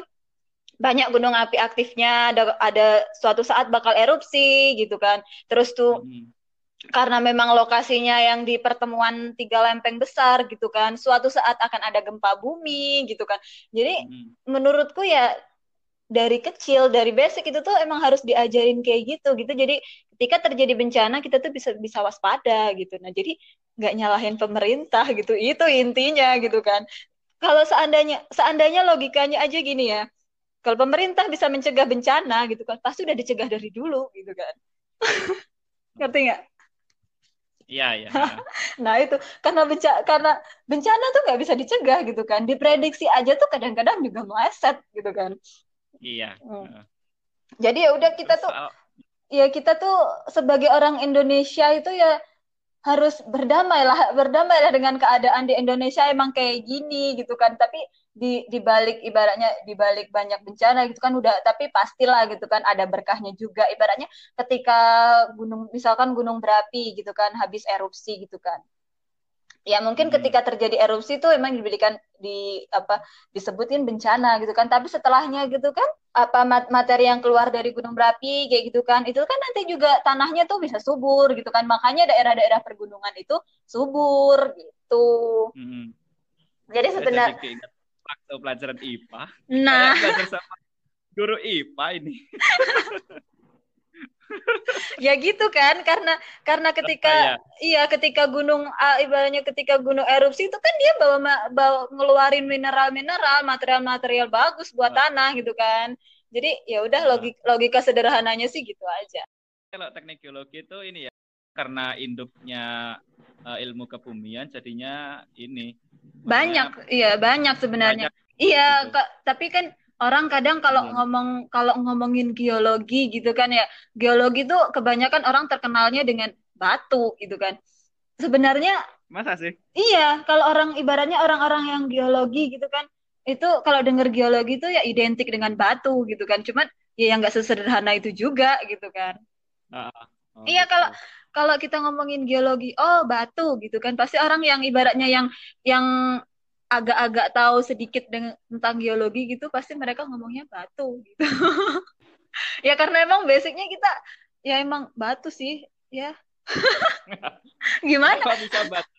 banyak gunung api aktifnya ada ada suatu saat bakal erupsi gitu kan. Terus tuh hmm karena memang lokasinya yang di pertemuan tiga lempeng besar gitu kan suatu saat akan ada gempa bumi gitu kan. Jadi hmm. menurutku ya dari kecil dari basic itu tuh emang harus diajarin kayak gitu gitu. Jadi ketika terjadi bencana kita tuh bisa bisa waspada gitu. Nah jadi nggak nyalahin pemerintah gitu. Itu intinya gitu kan. Kalau seandainya seandainya logikanya aja gini ya kalau pemerintah bisa mencegah bencana gitu kan pasti udah dicegah dari dulu gitu kan. *laughs* Ngerti nggak Iya, iya. *laughs* nah itu karena bencana karena bencana tuh nggak bisa dicegah gitu kan. Diprediksi aja tuh kadang-kadang juga meleset gitu kan. Iya. Hmm. Jadi ya udah kita tuh ya kita tuh sebagai orang Indonesia itu ya harus berdamai lah berdamai lah dengan keadaan di Indonesia emang kayak gini gitu kan tapi di di balik ibaratnya di balik banyak bencana gitu kan udah tapi pastilah gitu kan ada berkahnya juga. Ibaratnya ketika gunung misalkan gunung berapi gitu kan habis erupsi gitu kan. Ya mungkin hmm. ketika terjadi erupsi itu emang diberikan di apa disebutin bencana gitu kan. Tapi setelahnya gitu kan apa materi yang keluar dari gunung berapi kayak gitu kan itu kan nanti juga tanahnya tuh bisa subur gitu kan. Makanya daerah-daerah pergunungan itu subur gitu. Hmm. jadi sebenarnya waktu pelajaran IPA nah sama guru IPA ini ya gitu kan karena karena ketika ya. iya ketika gunung uh, ibaratnya ketika gunung erupsi itu kan dia bawa bawa ngeluarin mineral-mineral material-material bagus buat oh. tanah gitu kan jadi ya udah oh. logika, logika sederhananya sih gitu aja kalau teknik geologi itu ini ya karena induknya uh, ilmu kebumian jadinya ini. Banyak iya banyak sebenarnya. banyak, iya gitu. tapi kan orang kadang kalau hmm. ngomong kalau ngomongin geologi gitu kan ya geologi itu kebanyakan orang terkenalnya dengan batu gitu kan. Sebenarnya masa sih? iya kalau orang ibaratnya orang-orang yang geologi gitu kan itu kalau dengar geologi itu ya identik dengan batu gitu kan. Cuman ya yang nggak sesederhana itu juga gitu kan. Uh, oh, iya kalau kalau kita ngomongin geologi oh batu gitu kan. Pasti orang yang ibaratnya yang yang agak-agak tahu sedikit dengan tentang geologi gitu pasti mereka ngomongnya batu gitu. *laughs* Ya karena emang basicnya kita ya emang batu sih ya. *laughs* Gimana? Kok bisa batu?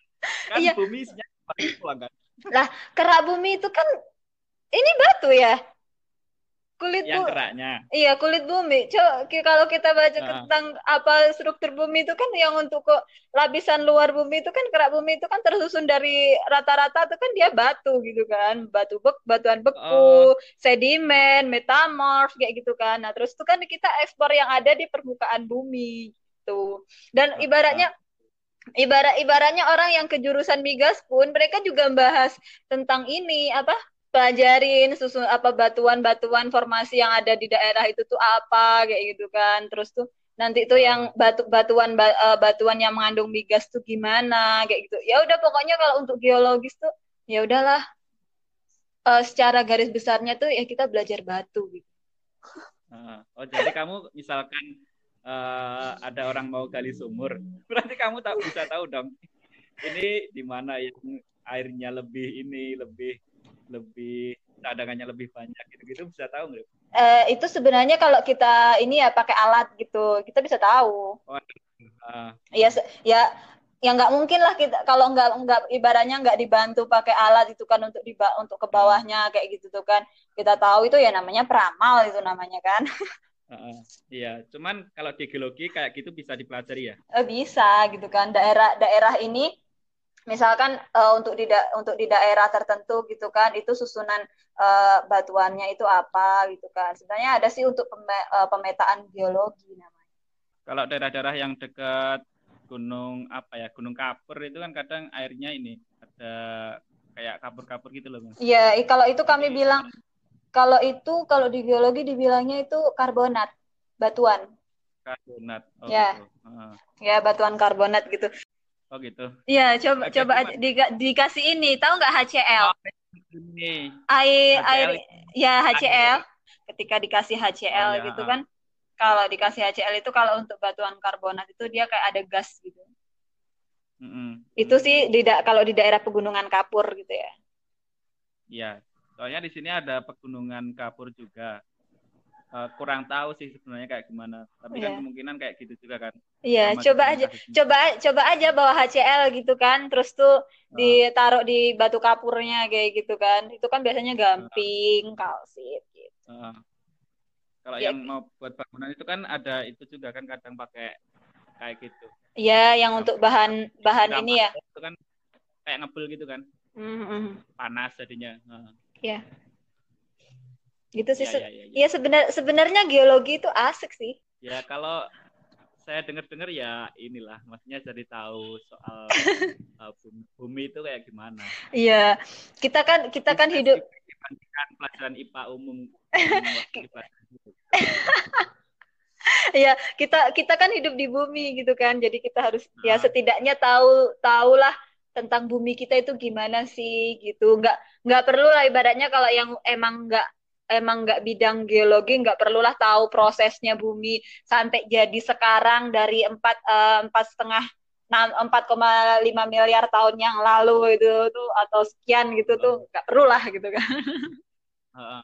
Kan iya. bumi batu lah kerak bumi itu kan ini batu ya kulit yang keraknya. Iya, kulit bumi. Coba kalau kita baca nah. tentang apa struktur bumi itu kan yang untuk kok lapisan luar bumi itu kan kerak bumi itu kan tersusun dari rata-rata itu kan dia batu gitu kan. Batu bek, batuan beku, oh. sedimen, metamorf kayak gitu kan. Nah, terus itu kan kita ekspor yang ada di permukaan bumi gitu. Dan ibaratnya ibarat ibaratnya orang yang kejurusan migas pun mereka juga membahas tentang ini apa pelajarin susun apa batuan-batuan formasi yang ada di daerah itu tuh apa kayak gitu kan. Terus tuh nanti tuh yang batu batuan uh, batuan yang mengandung migas tuh gimana kayak gitu. Ya udah pokoknya kalau untuk geologis tuh ya udahlah. Uh, secara garis besarnya tuh ya kita belajar batu gitu. Oh jadi kamu misalkan uh, ada orang mau gali sumur *laughs* berarti kamu tak bisa tahu dong ini di mana yang airnya lebih ini lebih lebih cadangannya lebih banyak gitu-gitu bisa tahu nggak? Eh, itu sebenarnya kalau kita ini ya pakai alat gitu kita bisa tahu. Oh, uh. Ya ya ya nggak mungkin lah kita kalau nggak nggak ibaratnya nggak dibantu pakai alat itu kan untuk di untuk ke bawahnya kayak gitu tuh kan kita tahu itu ya namanya peramal itu namanya kan. *laughs* Uh, iya, cuman kalau di geologi kayak gitu bisa dipelajari ya? Eh, bisa gitu kan daerah daerah ini misalkan uh, untuk di untuk di daerah tertentu gitu kan itu susunan uh, batuannya itu apa gitu kan. Sebenarnya ada sih untuk pem uh, pemetaan geologi namanya. Kalau daerah-daerah yang dekat gunung apa ya gunung kapur itu kan kadang airnya ini ada kayak kapur-kapur gitu loh mas iya kalau itu kami Jadi, bilang kalau itu kalau di geologi dibilangnya itu karbonat batuan. Karbonat oh, ya gitu. uh. ya batuan karbonat gitu Oh gitu. Iya, coba Oke, coba di, dikasih ini, tahu nggak HCl? Oh, ini. Air HCl. air ya HCl. Ketika dikasih HCl oh, ya. gitu kan, kalau dikasih HCl itu kalau untuk batuan karbonat itu dia kayak ada gas gitu. Mm -hmm. Itu sih di kalau di daerah pegunungan kapur gitu ya. Iya, soalnya di sini ada pegunungan kapur juga uh, kurang tahu sih sebenarnya kayak gimana. Tapi yeah. kan iya. kemungkinan kayak gitu juga kan. Iya, yeah, coba aja, coba coba aja bawa HCl gitu kan, terus tuh uh. ditaruh di batu kapurnya kayak gitu kan. Itu kan biasanya gamping, uh. kalsit gitu. Uh. Kalau yeah. yang mau buat bangunan itu kan ada itu juga kan kadang pakai kayak gitu. Iya, yang nah, untuk bahan bahan ini ya. Itu kan kayak ngebul gitu kan. Mm -hmm. Panas jadinya. Iya. Uh. Yeah gitu sih ya, ya, ya, ya. ya sebenar sebenarnya geologi itu asik sih ya kalau saya dengar-dengar ya inilah maksudnya jadi tahu soal *laughs* uh, bumi, itu kayak gimana iya kita kan kita kan hidup dibandingkan pelajaran IPA umum *laughs* *laughs* ya kita kita kan hidup di bumi gitu kan jadi kita harus ya ah. setidaknya tahu tahulah tentang bumi kita itu gimana sih gitu nggak nggak perlu lah ibaratnya kalau yang emang nggak emang nggak bidang geologi nggak perlulah tahu prosesnya bumi sampai jadi sekarang dari empat eh, empat setengah empat koma lima miliar tahun yang lalu itu tuh atau sekian gitu tuh nggak perlu lah gitu kan. *laughs* Uh,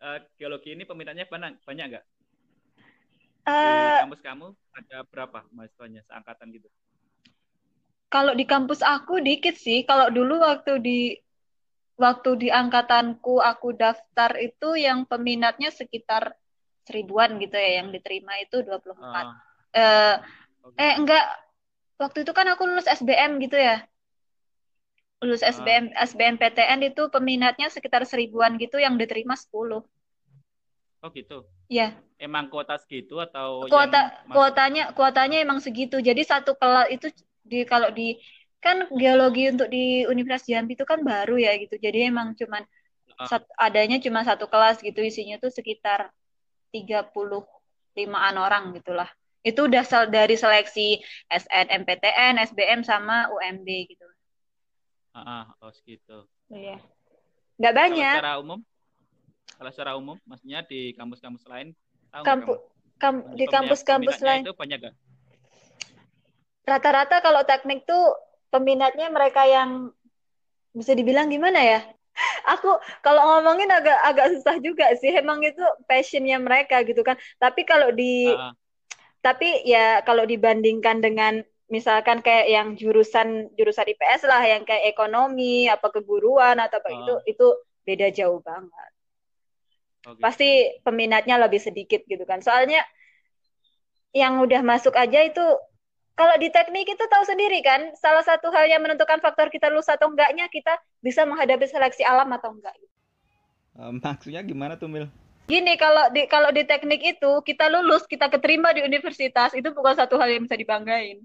uh, geologi ini peminatnya banyak banyak nggak? Uh, di kampus kamu ada berapa mahasiswanya seangkatan gitu? Kalau di kampus aku dikit sih. Kalau dulu waktu di waktu di angkatanku aku daftar itu yang peminatnya sekitar seribuan gitu ya yang diterima itu 24. Uh, uh, okay. Eh enggak waktu itu kan aku lulus SBM gitu ya. Lulus uh. SBM SBMPTN itu peminatnya sekitar seribuan gitu yang diterima 10. Oh gitu. Iya. Emang kuota segitu atau kuota kuotanya kuotanya emang segitu. Jadi satu kelas itu di kalau di kan geologi untuk di Universitas Jambi itu kan baru ya gitu. Jadi emang cuman uh. sat, adanya cuma satu kelas gitu isinya tuh sekitar 35-an orang gitulah. Itu udah sel dari seleksi SNMPTN, SBM sama UMB gitu. Ah, uh, oh segitu. Iya. Nggak banyak. Kalau secara umum? Kalau secara umum, maksudnya di kampus-kampus lain, tahu Kampu, kam, di kampus-kampus lain itu banyak gak? rata-rata kalau teknik tuh peminatnya mereka yang bisa dibilang gimana ya? *laughs* Aku kalau ngomongin agak agak susah juga sih. Emang itu passionnya mereka gitu kan. Tapi kalau di uh. tapi ya kalau dibandingkan dengan misalkan kayak yang jurusan jurusan IPS lah yang kayak ekonomi apa keguruan atau apa uh. itu itu beda jauh banget. Okay. Pasti peminatnya lebih sedikit gitu kan. Soalnya yang udah masuk aja itu kalau di teknik itu tahu sendiri kan, salah satu hal yang menentukan faktor kita lulus atau enggaknya kita bisa menghadapi seleksi alam atau enggak. Um, maksudnya gimana tuh Mil? Gini kalau di kalau di teknik itu kita lulus kita keterima di universitas itu bukan satu hal yang bisa dibanggain.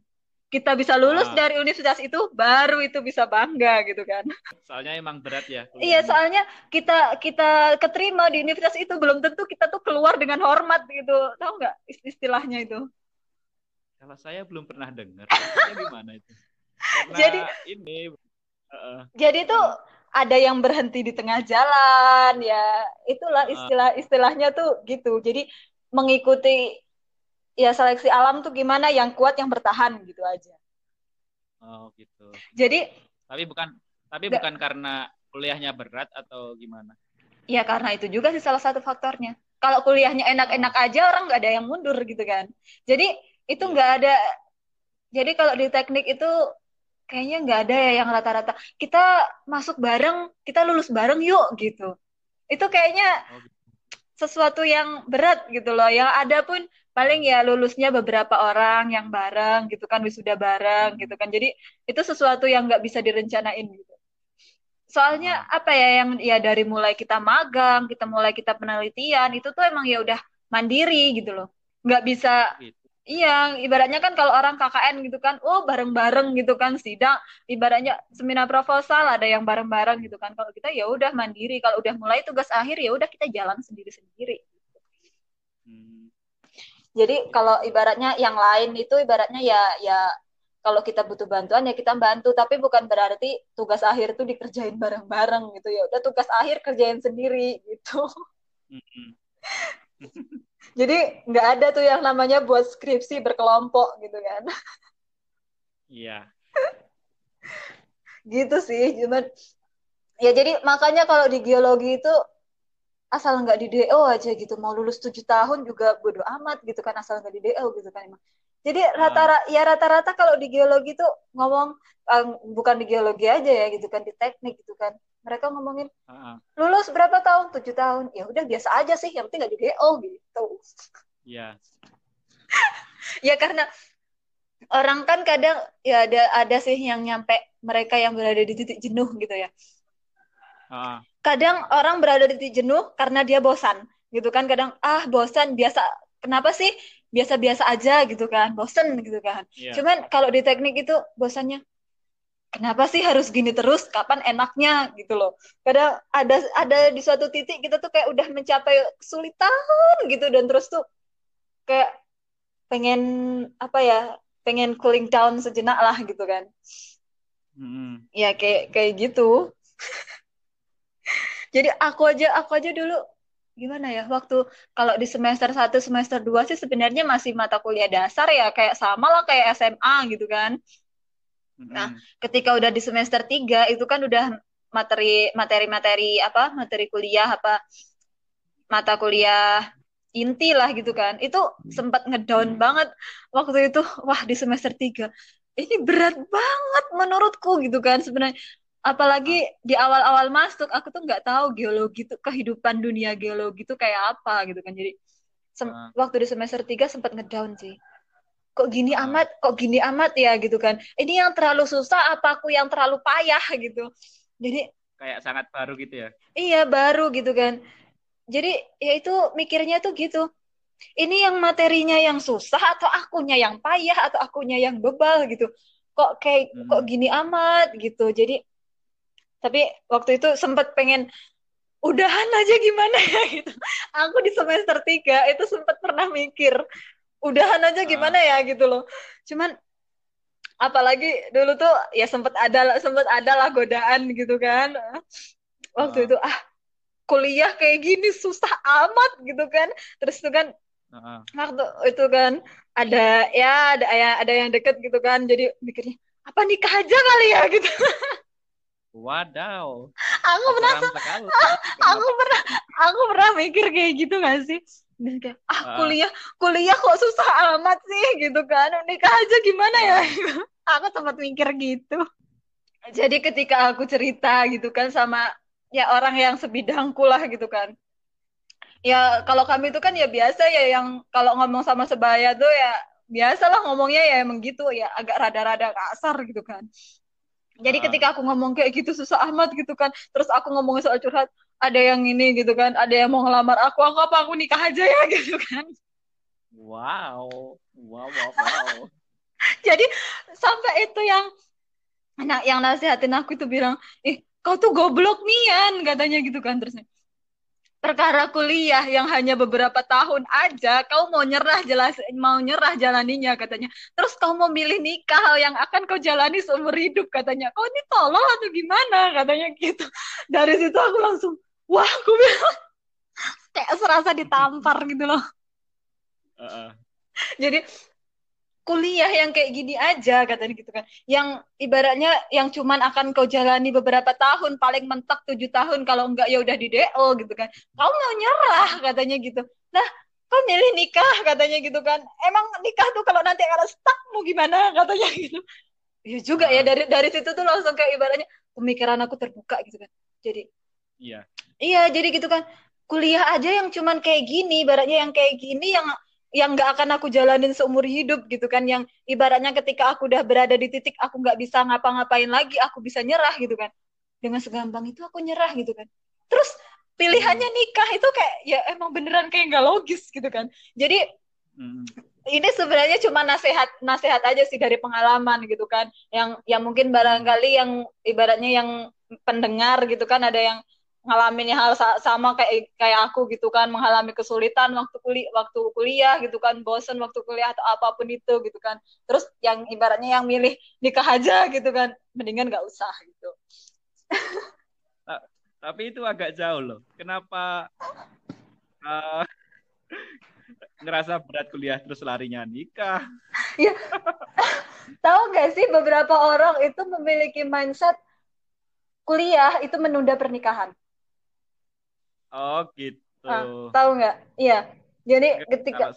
Kita bisa lulus ah. dari universitas itu baru itu bisa bangga gitu kan. Soalnya emang berat ya. Iya soalnya kita kita keterima di universitas itu belum tentu kita tuh keluar dengan hormat gitu. Tahu nggak istilahnya itu? Kalau saya belum pernah dengar. gimana itu? Karena jadi ini uh, jadi tuh ada yang berhenti di tengah jalan ya. Itulah istilah istilahnya tuh gitu. Jadi mengikuti ya seleksi alam tuh gimana yang kuat yang bertahan gitu aja. Oh gitu. Jadi tapi bukan tapi bukan karena kuliahnya berat atau gimana? Ya karena itu juga sih salah satu faktornya. Kalau kuliahnya enak-enak oh. aja orang nggak ada yang mundur gitu kan. Jadi itu iya. nggak ada jadi kalau di teknik itu kayaknya nggak ada ya yang rata-rata kita masuk bareng kita lulus bareng yuk gitu itu kayaknya oh, gitu. sesuatu yang berat gitu loh yang ada pun paling ya lulusnya beberapa orang yang bareng gitu kan wisuda bareng hmm. gitu kan jadi itu sesuatu yang nggak bisa direncanain gitu soalnya hmm. apa ya yang ya dari mulai kita magang kita mulai kita penelitian itu tuh emang ya udah mandiri gitu loh nggak bisa gitu. Iya, ibaratnya kan kalau orang KKN gitu kan, oh bareng-bareng gitu kan sidang, ibaratnya seminar proposal ada yang bareng-bareng gitu kan. Kalau kita ya udah mandiri, kalau udah mulai tugas akhir ya udah kita jalan sendiri-sendiri. Hmm. Jadi kalau ibaratnya yang lain itu ibaratnya ya ya kalau kita butuh bantuan ya kita bantu, tapi bukan berarti tugas akhir tuh dikerjain bareng-bareng gitu ya. Udah tugas akhir kerjain sendiri gitu. Hmm. Jadi nggak ada tuh yang namanya buat skripsi berkelompok gitu kan. Iya. *laughs* gitu sih, cuman ya jadi makanya kalau di geologi itu asal nggak di DO aja gitu mau lulus tujuh tahun juga bodo amat gitu kan asal nggak di DO gitu kan emang jadi rata-rata ya rata-rata kalau di geologi tuh ngomong um, bukan di geologi aja ya gitu kan di teknik gitu kan mereka ngomongin uh-huh. lulus berapa tahun tujuh tahun ya udah biasa aja sih yang penting gak di DO gitu Iya. *laughs* ya karena orang kan kadang ya ada ada sih yang nyampe mereka yang berada di titik jenuh gitu ya uh. kadang orang berada di titik jenuh karena dia bosan gitu kan kadang ah bosan biasa kenapa sih biasa-biasa aja gitu kan bosan gitu kan. Yeah. cuman kalau di teknik itu bosannya kenapa sih harus gini terus? Kapan enaknya? gitu loh. Kadang ada ada di suatu titik kita tuh kayak udah mencapai kesulitan gitu dan terus tuh kayak pengen apa ya pengen cooling down sejenak lah gitu kan. Hmm. ya kayak kayak gitu. *laughs* Jadi aku aja aku aja dulu gimana ya waktu kalau di semester 1 semester 2 sih sebenarnya masih mata kuliah dasar ya kayak sama lah kayak SMA gitu kan Nah, ketika udah di semester 3 itu kan udah materi materi materi apa? materi kuliah apa mata kuliah inti lah gitu kan. Itu sempat ngedown banget waktu itu. Wah, di semester 3 ini berat banget menurutku gitu kan sebenarnya apalagi di awal-awal masuk aku tuh nggak tahu geologi tuh kehidupan dunia geologi tuh kayak apa gitu kan. Jadi uh. waktu di semester 3 sempat ngedown sih. Kok gini uh. amat kok gini amat ya gitu kan. Ini yang terlalu susah apa aku yang terlalu payah gitu. Jadi kayak sangat baru gitu ya? Iya baru gitu kan. Jadi ya itu mikirnya tuh gitu. Ini yang materinya yang susah atau akunya yang payah atau akunya yang bebal gitu. Kok kayak hmm. kok gini amat gitu. Jadi tapi waktu itu sempat pengen udahan aja gimana ya? *laughs* gitu. Aku di semester tiga itu sempat pernah mikir udahan aja gimana ya? gitu loh. Cuman apalagi dulu tuh ya sempat ada sempat ada lah godaan gitu kan. Waktu uh. itu ah kuliah kayak gini susah amat gitu kan. Terus tuh kan uh. waktu itu kan ada ya ada ya ada yang deket gitu kan. Jadi mikirnya apa nikah aja kali ya? *laughs* gitu Wadaw. Aku pernah *laughs* aku pernah aku pernah mikir kayak gitu gak sih? Dan kayak ah kuliah kuliah kok susah amat sih gitu kan. Nikah aja gimana ya? aku sempat mikir gitu. Jadi ketika aku cerita gitu kan sama ya orang yang sebidangku lah gitu kan. Ya kalau kami itu kan ya biasa ya yang kalau ngomong sama sebaya tuh ya biasalah ngomongnya ya emang gitu ya agak rada-rada kasar gitu kan jadi uh. ketika aku ngomong kayak gitu susah amat gitu kan, terus aku ngomong soal curhat, ada yang ini gitu kan, ada yang mau ngelamar aku, aku apa aku nikah aja ya *laughs* gitu kan. Wow, wow, wow, wow. *laughs* Jadi sampai itu yang nah yang nasihatin aku itu bilang, ih kau tuh goblok nian katanya gitu kan terusnya perkara kuliah yang hanya beberapa tahun aja kau mau nyerah jelas mau nyerah jalaninya katanya. Terus kau mau milih nikah yang akan kau jalani seumur hidup katanya. Kau ini tolong atau gimana? Katanya gitu. Dari situ aku langsung wah aku bilang. *laughs* Kayak serasa ditampar gitu loh. Uh -uh. jadi kuliah yang kayak gini aja katanya gitu kan. Yang ibaratnya yang cuman akan kau jalani beberapa tahun paling mentok tujuh tahun kalau enggak ya udah di DO gitu kan. Kau mau nyerah katanya gitu. Nah kau milih nikah katanya gitu kan. Emang nikah tuh kalau nanti kalau stuck mau gimana katanya gitu. Ya juga ya dari dari situ tuh langsung kayak ibaratnya pemikiran aku terbuka gitu kan. Jadi iya. Iya jadi gitu kan. Kuliah aja yang cuman kayak gini ibaratnya yang kayak gini yang yang nggak akan aku jalanin seumur hidup gitu kan. Yang ibaratnya ketika aku udah berada di titik aku nggak bisa ngapa-ngapain lagi aku bisa nyerah gitu kan. Dengan segampang itu aku nyerah gitu kan. Terus pilihannya hmm. nikah itu kayak ya emang beneran kayak nggak logis gitu kan. Jadi hmm. ini sebenarnya cuma nasihat nasihat aja sih dari pengalaman gitu kan. Yang yang mungkin barangkali yang ibaratnya yang pendengar gitu kan ada yang ngalamin hal sama kayak kayak aku gitu kan. Mengalami kesulitan waktu kuliah waktu kuliah gitu kan. Bosen waktu kuliah atau apa pun itu gitu kan. Terus yang ibaratnya yang milih nikah aja gitu kan. Mendingan nggak usah gitu. Tapi itu agak jauh loh. Kenapa uh, *laughs* ngerasa berat kuliah terus larinya nikah? Ya *laughs* tahu nggak sih beberapa orang itu memiliki mindset kuliah itu menunda pernikahan Oh gitu. Nah, tahu nggak? Iya. Jadi ketika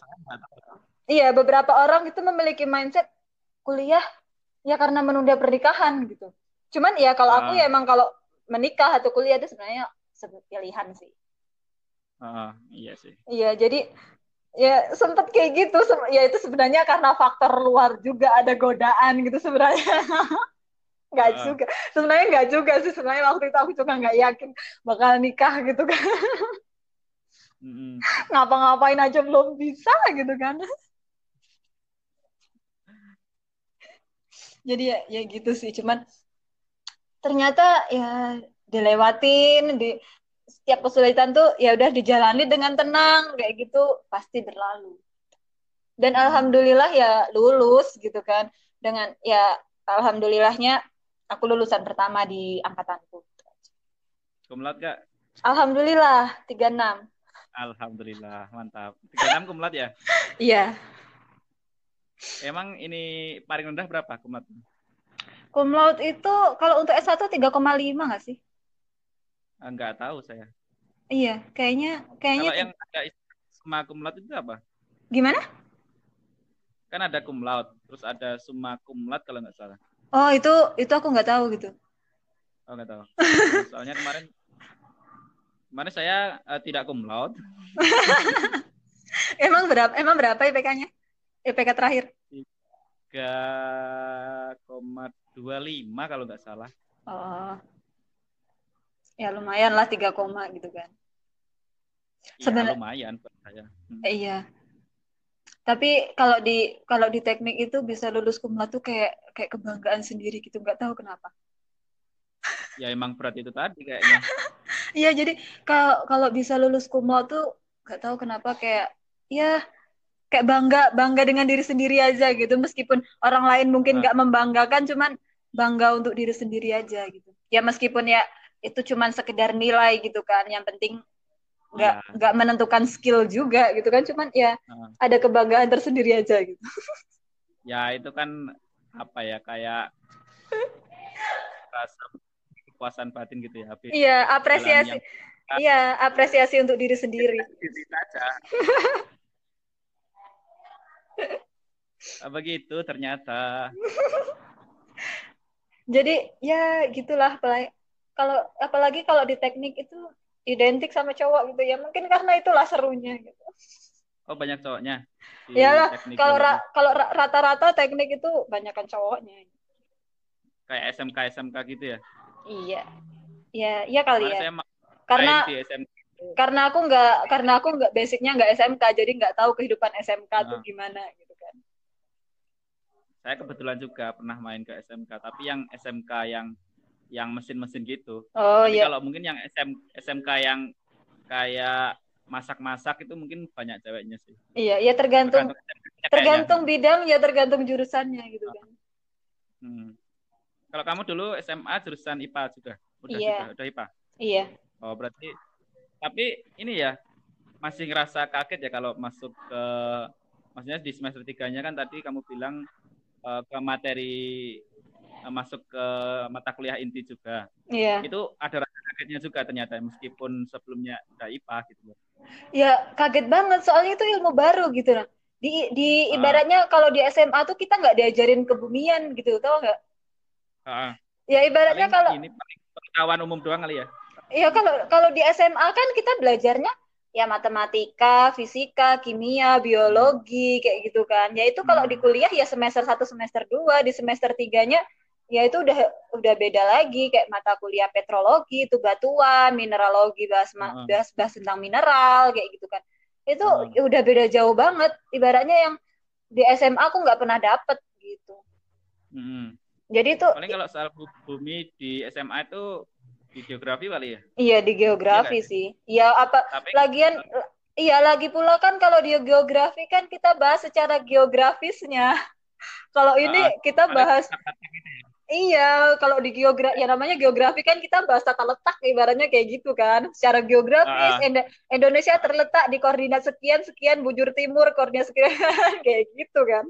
iya beberapa orang itu memiliki mindset kuliah ya karena menunda pernikahan gitu. Cuman ya kalau aku ya ah. emang kalau menikah atau kuliah itu sebenarnya pilihan sih. Uh, iya sih. Iya jadi ya sempat kayak gitu ya itu sebenarnya karena faktor luar juga ada godaan gitu sebenarnya. *laughs* nggak uh. juga. Sebenarnya nggak juga sih. Sebenarnya waktu itu aku juga nggak yakin bakal nikah gitu kan. Mm-hmm. ngapa-ngapain aja belum bisa gitu kan. Jadi ya, ya gitu sih. Cuman ternyata ya dilewatin di setiap kesulitan tuh ya udah dijalani dengan tenang kayak gitu. Pasti berlalu. Dan alhamdulillah ya lulus gitu kan. Dengan ya alhamdulillahnya aku lulusan pertama di angkatanku. Kumlat gak alhamdulillah 36 alhamdulillah mantap. 36 kumlat ya? *laughs* Iya. Emang ini paling rendah berapa kumlat? Kumlat itu kalau untuk S1 3,5 nggak sih? Enggak tahu saya. Iya kayaknya kayaknya kalau yang ada summa kumlat itu apa? Gimana? Kan ada cum laude, terus ada summa cum laude kalau nggak salah. Oh itu itu aku nggak tahu gitu. Oh nggak tahu. Soalnya kemarin kemarin saya uh, tidak cum laude. *laughs* emang berapa? Emang berapa IPK-nya? IPK terakhir? 3,25 kalau nggak salah. Oh. Ya lumayan lah 3, gitu kan. Ya, Sebenarnya lumayan buat saya. Hmm. Iya tapi kalau di kalau di teknik itu bisa lulus kumla tuh kayak kayak kebanggaan sendiri gitu. Nggak tahu kenapa. Ya emang berat itu tadi kayaknya. *laughs* Iya jadi kalau kalau bisa lulus kumla tuh nggak tahu kenapa kayak ya kayak bangga bangga dengan diri sendiri aja gitu. Meskipun orang lain mungkin nggak membanggakan cuman bangga untuk diri sendiri aja gitu. Ya meskipun ya itu cuman sekedar nilai gitu kan. Yang penting nggak ya. nggak menentukan skill juga gitu kan cuman ya uh. ada kebanggaan tersendiri aja gitu. Ya itu kan apa ya kayak rasa kepuasan batin gitu ya iya apresiasi. iya apresiasi untuk diri sendiri. *laughs* Apa gitu ternyata. Jadi ya gitulah kalau apalagi kalau di teknik itu identik sama cowok gitu ya. Mungkin karena itulah serunya gitu. Oh banyak cowoknya? Iyalah kalau ra kalau rata-rata teknik itu banyak kan cowoknya. Kayak SMK SMK gitu ya? Iya. Iya iya kali ya. karena karena aku nggak karena aku nggak basicnya nggak SMK jadi nggak tahu kehidupan SMK nah. tuh gimana gitu kan. Saya kebetulan juga pernah main ke SMK tapi yang SMK yang yang mesin-mesin gitu. Oh Tapi iya. Kalau mungkin yang SM, SMK yang kayak masak-masak itu mungkin banyak ceweknya sih. Iya, ya tergantung tergantung, tergantung bidang ya tergantung jurusannya gitu kan. Hmm. Kalau kamu dulu SMA jurusan IPA juga? Udah iya. juga, udah IPA. Iya. Oh, berarti tapi ini ya masih ngerasa kaget ya kalau masuk ke maksudnya di semester tiganya kan tadi kamu bilang uh, ke materi Eh, masuk ke mata kuliah inti juga. Iya. Itu ada rasa kagetnya juga ternyata meskipun sebelumnya udah IPA gitu. Ya kaget banget soalnya itu ilmu baru gitu lah. Di di ah. ibaratnya kalau di SMA tuh kita nggak diajarin kebumian gitu, tau nggak? Ah. Ya ibaratnya paling kalau ini pengetahuan umum doang kali ya. Iya kalau kalau di SMA kan kita belajarnya ya matematika, fisika, kimia, biologi kayak gitu kan. Ya itu kalau hmm. di kuliah ya semester satu semester dua di semester tiganya ya itu udah udah beda lagi kayak mata kuliah petrologi itu batuan mineralogi bahas uh-huh. bahas, bahas tentang mineral kayak gitu kan. Itu uh-huh. udah beda jauh banget. Ibaratnya yang di SMA aku nggak pernah dapet gitu. Uh-huh. jadi itu paling kalau soal bumi di SMA itu di geografi kali ya? Iya di geografi iya, sih? iya apa Tapi, lagian iya lagi pula kan kalau di geografi kan kita bahas secara geografisnya. *laughs* Kalau ini uh, kita bahas Iya, kalau di geografi ya namanya geografi kan kita bahas tata letak ibaratnya kayak gitu kan. Secara geografis uh. Indonesia terletak di koordinat sekian sekian bujur timur koordinat sekian *laughs* kayak gitu kan.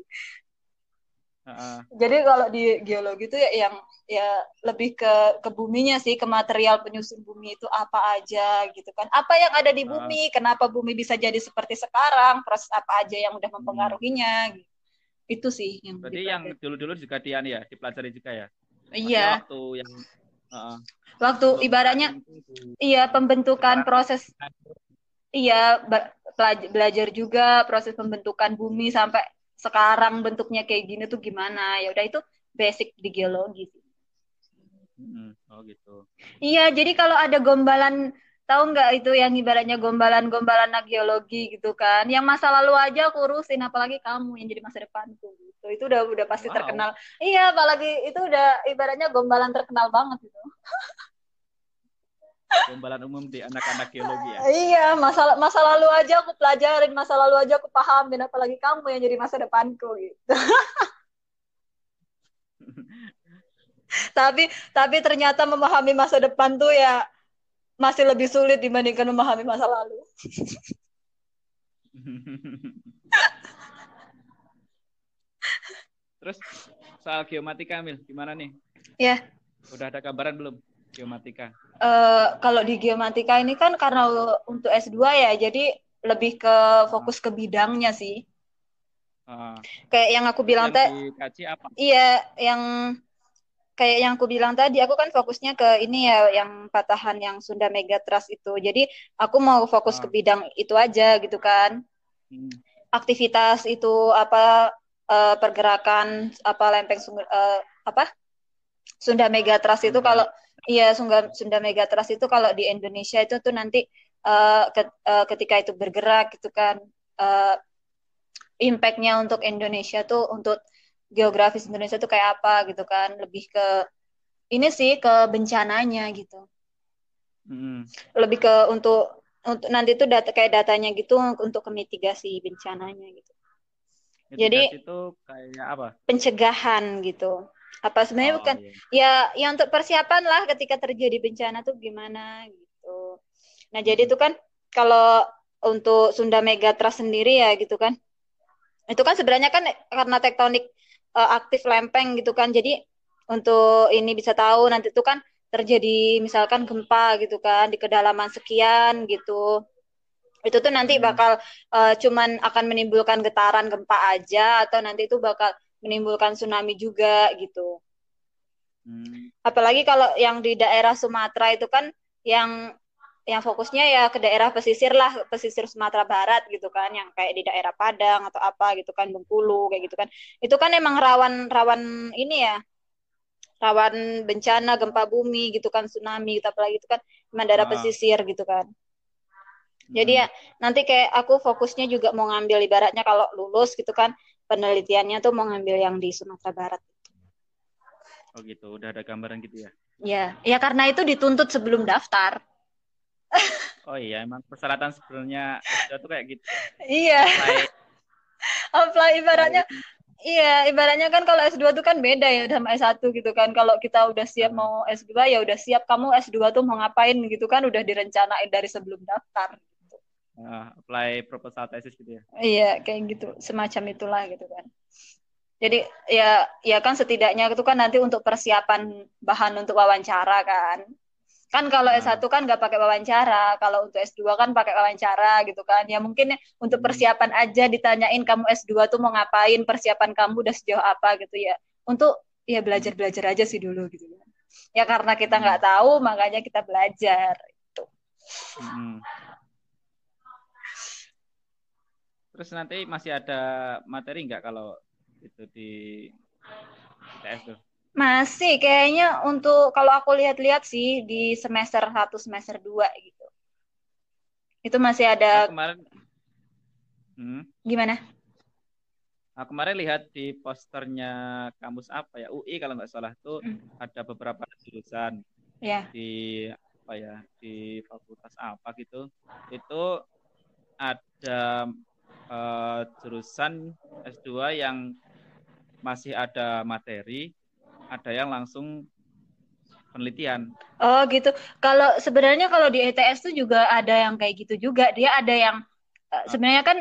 Uh. Jadi kalau di geologi itu ya yang ya lebih ke ke buminya sih, ke material penyusun bumi itu apa aja gitu kan. Apa yang ada di bumi, uh. kenapa bumi bisa jadi seperti sekarang, proses apa aja yang udah hmm. mempengaruhinya gitu itu sih yang berarti yang dulu-dulu juga Dian ya dipelajari juga ya? Iya. waktu yang uh, waktu ibaratnya iya pembentukan proses iya belajar juga proses pembentukan bumi sampai sekarang bentuknya kayak gini tuh gimana? Ya udah itu basic di geologi sih. Hmm, oh gitu. Iya jadi kalau ada gombalan tahu nggak itu yang ibaratnya gombalan-gombalan geologi gitu kan yang masa lalu aja aku urusin apalagi kamu yang jadi masa depanku gitu itu udah udah pasti wow. terkenal iya apalagi itu udah ibaratnya gombalan terkenal banget gitu *laughs* Gombalan umum di anak-anak geologi ya. Iya, masa masa lalu aja aku pelajarin, masa lalu aja aku pahamin, apalagi kamu yang jadi masa depanku gitu. *laughs* tapi tapi ternyata memahami masa depan tuh ya masih lebih sulit dibandingkan memahami masa lalu. *laughs* Terus soal geomatika Mil, gimana nih? Ya. Udah ada kabaran belum geomatika? Uh, kalau di geomatika ini kan karena untuk S2 ya, jadi lebih ke fokus ke bidangnya sih. Uh, kayak yang aku bilang tadi. Iya, yang kayak yang aku bilang tadi, aku kan fokusnya ke ini ya, yang patahan yang Sunda Megatrust itu. Jadi aku mau fokus ke bidang itu aja gitu kan. Hmm. Aktivitas itu apa uh, pergerakan apa lempeng uh, apa Sunda Megatrust itu kalau iya Sunda Sunda Megatrust itu kalau di Indonesia itu tuh nanti uh, ke, uh, ketika itu bergerak gitu kan uh, impactnya untuk Indonesia tuh untuk geografis Indonesia tuh kayak apa gitu kan lebih ke ini sih ke bencananya gitu hmm. lebih ke untuk untuk nanti tuh data kayak datanya gitu untuk ke mitigasi bencananya gitu jadi itu kayak apa? Pencegahan gitu. Apa sebenarnya oh, bukan iya. ya yang untuk persiapan lah ketika terjadi bencana tuh gimana gitu. Nah, jadi itu kan kalau untuk Sunda Megatrust sendiri ya gitu kan. Itu kan sebenarnya kan karena tektonik uh, aktif lempeng gitu kan. Jadi untuk ini bisa tahu nanti itu kan terjadi misalkan gempa gitu kan di kedalaman sekian gitu itu tuh nanti hmm. bakal uh, cuman akan menimbulkan getaran gempa aja atau nanti itu bakal menimbulkan tsunami juga gitu. Hmm. Apalagi kalau yang di daerah Sumatera itu kan yang yang fokusnya ya ke daerah pesisir lah, pesisir Sumatera Barat gitu kan, yang kayak di daerah Padang atau apa gitu kan, Bengkulu kayak gitu kan. Itu kan emang rawan rawan ini ya, rawan bencana gempa bumi gitu kan, tsunami gitu apalagi itu kan emang daerah ah. pesisir gitu kan. Jadi ya nanti kayak aku fokusnya juga mau ngambil ibaratnya kalau lulus gitu kan penelitiannya tuh mau ngambil yang di Sumatera Barat. Oh gitu, udah ada gambaran gitu ya? Ya, ya karena itu dituntut sebelum daftar. Oh iya, emang persyaratan sebenarnya S2 tuh kayak gitu. Iya. Apply, *laughs* Apply ibaratnya Iya, ibaratnya kan kalau S2 tuh kan beda ya sama S1 gitu kan. Kalau kita udah siap hmm. mau S2 ya udah siap kamu S2 tuh mau ngapain gitu kan udah direncanain dari sebelum daftar uh, apply proposal tesis gitu ya iya kayak gitu semacam itulah gitu kan jadi ya ya kan setidaknya itu kan nanti untuk persiapan bahan untuk wawancara kan kan kalau S1 nah. kan nggak pakai wawancara kalau untuk S2 kan pakai wawancara gitu kan ya mungkin ya, untuk hmm. persiapan aja ditanyain kamu S2 tuh mau ngapain persiapan kamu udah sejauh apa gitu ya untuk ya belajar belajar aja sih dulu gitu kan ya karena kita nggak hmm. tahu makanya kita belajar itu hmm. Terus nanti masih ada materi nggak kalau itu di ITS tuh? Masih, kayaknya untuk kalau aku lihat-lihat sih di semester 1, semester 2 gitu. Itu masih ada nah, kemarin hmm. Gimana? Nah, kemarin lihat di posternya kampus apa ya UI kalau nggak salah tuh hmm. ada beberapa jurusan yeah. di apa ya di fakultas apa gitu itu ada uh, jurusan S2 yang masih ada materi, ada yang langsung penelitian. Oh gitu. Kalau sebenarnya kalau di ETS tuh juga ada yang kayak gitu juga. Dia ada yang uh, sebenarnya kan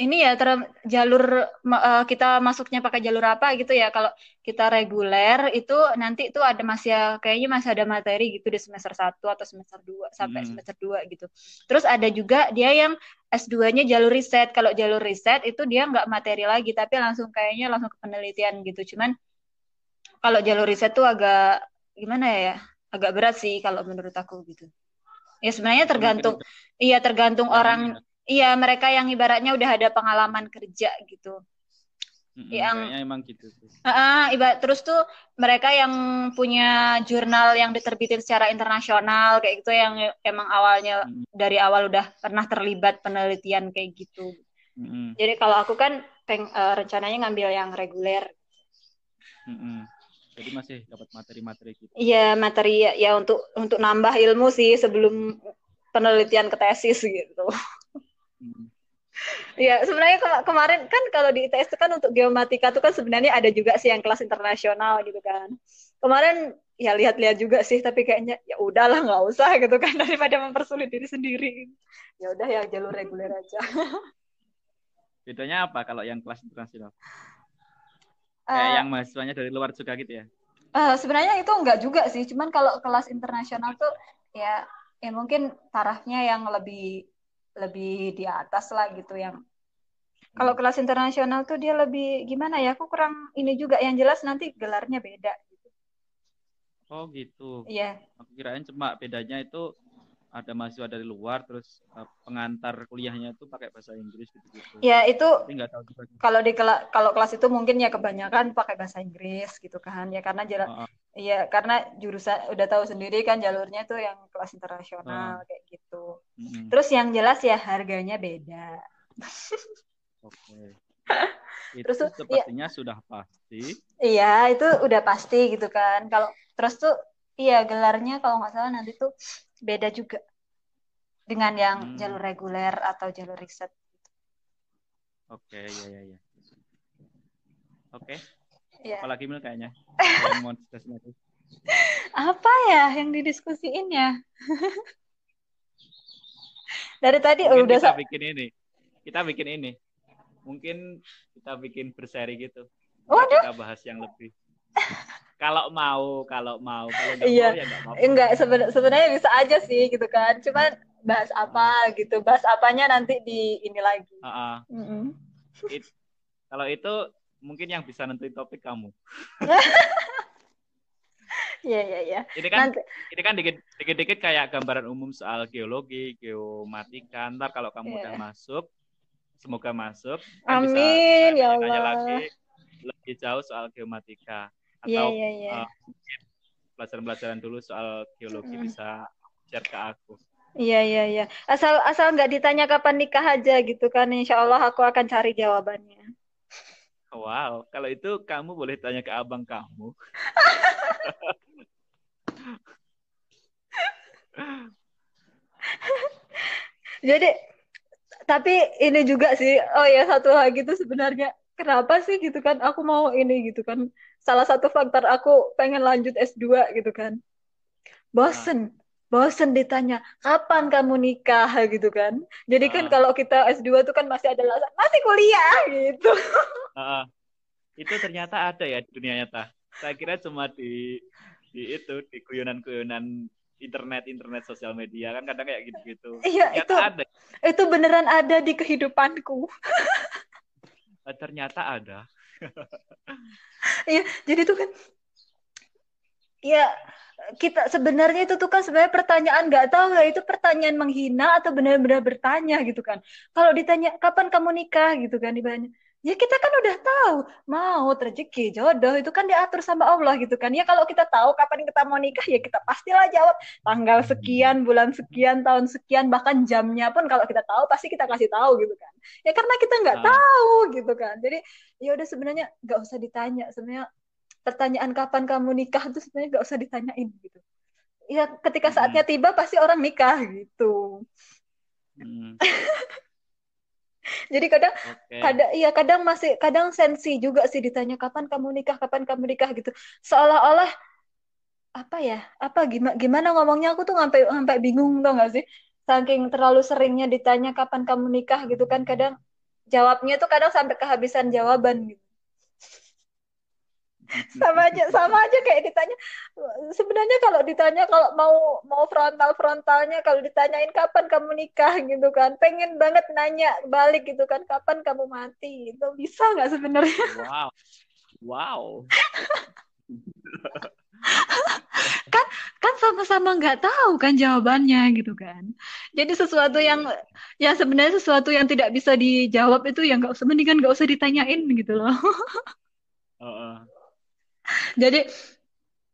ini ya ter jalur uh, kita masuknya pakai jalur apa gitu ya kalau kita reguler itu nanti itu ada masih ya, kayaknya masih ada materi gitu di semester 1 atau semester 2 sampai hmm. semester 2 gitu terus ada juga dia yang S2-nya jalur riset kalau jalur riset itu dia nggak materi lagi tapi langsung kayaknya langsung ke penelitian gitu cuman kalau jalur riset tuh agak gimana ya ya agak berat sih kalau menurut aku gitu ya sebenarnya tergantung iya tergantung orang iya mereka yang ibaratnya udah ada pengalaman kerja gitu Mm-hmm, yang emang gitu Uh, uh, ibarat terus tuh mereka yang punya jurnal yang diterbitin secara internasional kayak gitu yang emang awalnya mm-hmm. dari awal udah pernah terlibat penelitian kayak gitu. Mm-hmm. Jadi kalau aku kan peng, uh, rencananya ngambil yang reguler. Mm-hmm. Jadi masih dapat materi-materi gitu. Iya, materi ya, ya untuk untuk nambah ilmu sih sebelum penelitian ke tesis gitu. Hmm. Ya, sebenarnya ke kemarin kan kalau di ITS itu kan untuk geomatika itu kan sebenarnya ada juga sih yang kelas internasional gitu kan. Kemarin ya lihat-lihat juga sih, tapi kayaknya ya udahlah nggak usah gitu kan *laughs* daripada mempersulit diri sendiri. Ya udah ya jalur reguler aja. *laughs* Bedanya apa kalau yang kelas internasional? Kayak uh, yang mahasiswanya dari luar juga gitu ya? Uh, sebenarnya itu enggak juga sih, cuman kalau kelas internasional tuh ya ya mungkin tarafnya yang lebih lebih di atas lah gitu yang kalau kelas internasional tuh dia lebih gimana ya? Aku kurang ini juga yang jelas nanti gelarnya beda gitu. Oh gitu. Iya. Yeah. Aku kirain cuma bedanya itu ada mahasiswa dari luar terus uh, pengantar kuliahnya itu pakai bahasa Inggris gitu-gitu. Ya itu kalau di kela kalau kelas itu mungkin ya kebanyakan pakai bahasa Inggris gitu kan ya karena jalan uh -uh. ya karena jurusan udah tahu sendiri kan jalurnya itu yang kelas internasional uh. kayak gitu. -hmm. Terus yang jelas ya harganya beda. Oke. *laughs* Okay. terus tuh sepertinya ya, sudah pasti. Iya, itu udah pasti gitu kan. Kalau terus tuh iya gelarnya kalau nggak salah nanti tuh beda juga dengan yang hmm. jalur reguler atau jalur riset. Oke, okay, ya ya ya. Oke. Okay. Ya. Apalagi mil kayaknya. *laughs* Apa ya yang didiskusiin ya? *laughs* Dari tadi Mungkin udah kita bikin ini. Kita bikin ini. Mungkin kita bikin berseri gitu. Waduh. Kita bahas yang lebih *laughs* kalau mau kalau mau kalau nggak iya. mau ya nggak mau enggak seben sebenarnya bisa aja sih gitu kan cuman bahas apa uh. gitu bahas apanya nanti di ini lagi uh -uh. Mm -hmm. It, kalau itu mungkin yang bisa nentuin topik kamu *laughs* Iya iya iya. Ini kan Nanti. ini kan dikit dikit dikit kayak gambaran umum soal geologi, geomatika. Ntar kalau kamu yeah. udah masuk, semoga masuk. Kan Amin bisa ya Allah. lagi lebih jauh soal geomatika. Iya, atau yeah, yeah, yeah. uh, pelajaran-pelajaran dulu soal geologi mm. bisa share ke aku. Iya iya iya. Asal asal nggak ditanya kapan nikah aja gitu kan, insya Allah aku akan cari jawabannya. Wow, kalau itu kamu boleh tanya ke abang kamu. *laughs* Jadi, tapi ini juga sih, oh ya satu lagi tuh sebenarnya kenapa sih gitu kan, aku mau ini gitu kan, salah satu faktor aku pengen lanjut S2 gitu kan. Bosen, bosen ditanya kapan kamu nikah gitu kan. Jadi kan uh. kalau kita S2 itu kan masih ada alasan masih kuliah *laughs* gitu. Uh, itu ternyata ada ya di dunia nyata. Saya kira cuma di di itu di guyonan-guyonan internet internet sosial media kan kadang kayak gitu-gitu. Iya itu ada. Itu beneran ada di kehidupanku. *laughs* ternyata ada. Iya, jadi tuh kan ya kita sebenarnya itu tuh kan sebenarnya pertanyaan nggak tahu ya itu pertanyaan menghina atau benar-benar bertanya gitu kan. Kalau ditanya kapan kamu nikah gitu kan ibaratnya ya kita kan udah tahu. Mau rezeki jodoh itu kan diatur sama Allah gitu kan. Ya kalau kita tahu kapan kita mau nikah ya kita pastilah jawab. Tanggal sekian bulan sekian tahun sekian bahkan jamnya pun kalau kita tahu pasti kita kasih tahu gitu kan. Ya karena kita nggak nah. tahu gitu kan. Jadi ya udah sebenarnya nggak usah ditanya. Sebenarnya pertanyaan kapan kamu nikah itu sebenarnya nggak usah ditanyain gitu. Ya ketika saatnya hmm. tiba pasti orang nikah gitu. Hmm. *laughs* Jadi kadang okay. kadang iya kadang masih kadang sensi juga sih ditanya kapan kamu nikah, kapan kamu nikah gitu. Seolah-olah apa ya? Apa gimana gimana ngomongnya aku tuh sampai sampai bingung tau gak sih? Saking terlalu seringnya ditanya kapan kamu nikah gitu kan kadang jawabnya tuh kadang sampai kehabisan jawaban gitu sama aja sama aja kayak ditanya. Sebenarnya kalau ditanya kalau mau mau frontal frontalnya kalau ditanyain kapan kamu nikah gitu kan pengen banget nanya balik gitu kan kapan kamu mati itu bisa nggak sebenarnya? Wow wow. *laughs* Kan kan sama-sama nggak tahu kan jawabannya gitu kan. Jadi sesuatu yang ya sebenarnya sesuatu yang tidak bisa dijawab itu yang nggak usah mendingan nggak usah ditanyain gitu loh. *laughs* Uh -uh. Jadi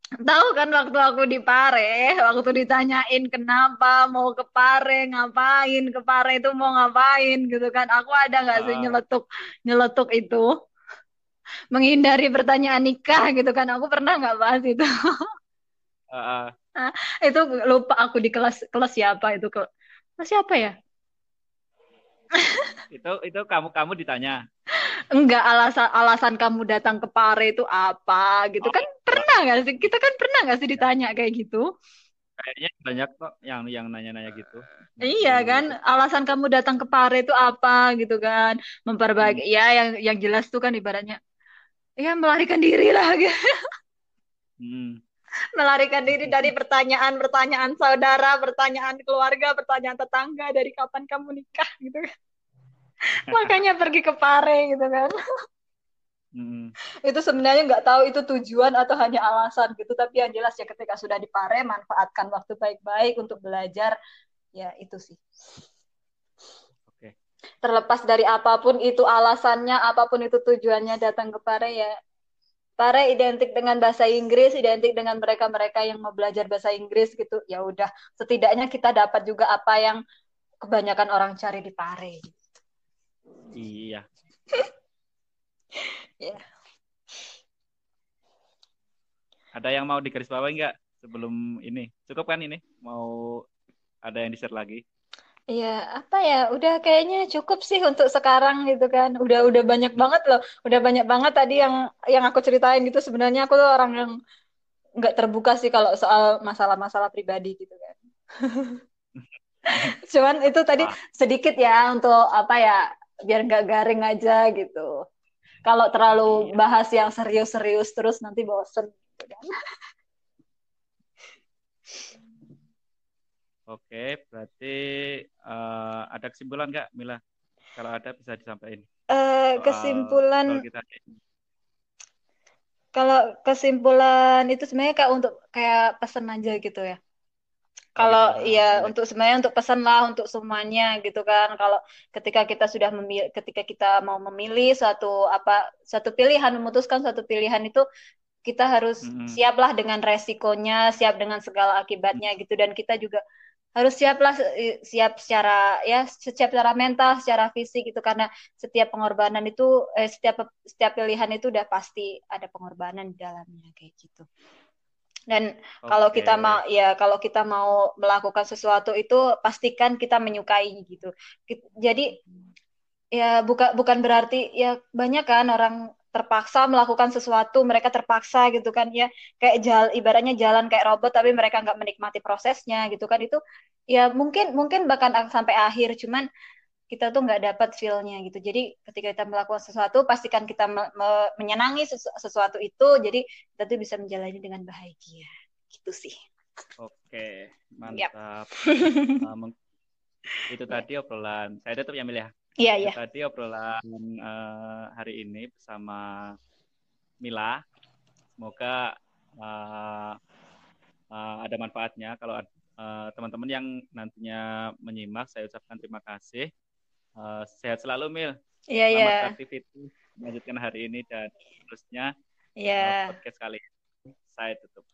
tahu kan waktu aku di Pare, waktu ditanyain kenapa mau ke Pare, ngapain ke Pare itu mau ngapain gitu kan. Aku ada nggak sih ah. nyeletuk nyeletuk itu? menghindari pertanyaan nikah gitu kan. Aku pernah nggak bahas itu. Uh, uh. *laughs* itu lupa aku di kelas kelas siapa itu kelas siapa ya? itu itu kamu kamu ditanya. *laughs* Enggak alasan alasan kamu datang ke Pare itu apa gitu kan? oh. kan pernah nggak sih? Kita kan pernah nggak sih ditanya kayak gitu? Kayaknya banyak kok yang yang nanya-nanya gitu. Iya kan, alasan kamu datang ke Pare itu apa gitu kan? Memperbaiki hmm. ya yang yang jelas tuh kan ibaratnya ya melarikan diri lah gitu. Hmm. melarikan diri dari pertanyaan-pertanyaan saudara, pertanyaan keluarga, pertanyaan tetangga dari kapan kamu nikah gitu kan. *laughs* Makanya pergi ke Pare gitu kan. Hmm. itu sebenarnya nggak tahu itu tujuan atau hanya alasan gitu tapi yang jelas ya ketika sudah di Pare manfaatkan waktu baik-baik untuk belajar ya itu sih okay. terlepas dari apa pun itu alasannya apa pun itu tujuannya datang ke Pare ya Pare identik dengan bahasa Inggris, identik dengan mereka-mereka yang mau belajar bahasa Inggris gitu. Ya udah, setidaknya kita dapat juga apa yang kebanyakan orang cari di Pare. Iya. *laughs* Ya. Ada yang mau digarisbawahi nggak sebelum ini? Cukup kan ini? Mau ada yang di-share lagi? Iya, apa ya? Udah kayaknya cukup sih untuk sekarang gitu kan. Udah udah banyak banget loh. Udah banyak banget tadi yang yang aku ceritain gitu. Sebenarnya aku tuh orang yang nggak terbuka sih kalau soal masalah-masalah pribadi gitu kan. *laughs* *laughs* Cuman itu tadi sedikit ya untuk apa ya? Biar nggak garing aja gitu. Kalau terlalu iya. bahas yang serius-serius terus nanti bosen. Gitu kan. Oke, berarti uh, ada kesimpulan nggak, Mila? Kalau ada bisa disampaikan. Uh, kesimpulan. Kalau kesimpulan itu sebenarnya kayak untuk kayak pesan aja gitu ya. Kalau gitu. ya untuk sebenarnya untuk pesan lah untuk semuanya gitu kan. Kalau ketika kita sudah memilih, ketika kita mau memilih suatu apa suatu pilihan, memutuskan suatu pilihan itu kita harus mm-hmm. siaplah dengan resikonya, siap dengan segala akibatnya gitu dan kita juga harus siaplah siap secara ya siap secara mental, secara fisik gitu karena setiap pengorbanan itu eh, setiap setiap pilihan itu udah pasti ada pengorbanan di dalamnya kayak gitu. Dan okay. kalau kita mau ya kalau kita mau melakukan sesuatu itu pastikan kita menyukai gitu. Jadi ya bukan bukan berarti ya banyak kan orang terpaksa melakukan sesuatu mereka terpaksa gitu kan ya kayak jalan ibaratnya jalan kayak robot tapi mereka nggak menikmati prosesnya gitu kan itu ya mungkin mungkin bahkan sampai akhir cuman kita tuh nggak dapat feelnya gitu. Jadi ketika kita melakukan sesuatu, pastikan kita me me menyenangi sesu sesuatu itu. Jadi kita tuh bisa menjalani dengan bahagia. Gitu sih. Oke, mantap. *laughs* um, itu tadi obrolan. Saya tutup ya, Mil ya. Iya, iya. Tadi obrolan uh, hari ini bersama Mila. Semoga uh, uh, ada manfaatnya. Kalau teman-teman uh, yang nantinya menyimak, saya ucapkan terima kasih. Uh, sehat selalu Mil. Iya iya. Selamat aktivitas melanjutkan hari ini dan terusnya Iya. podcast kali ini saya tutup.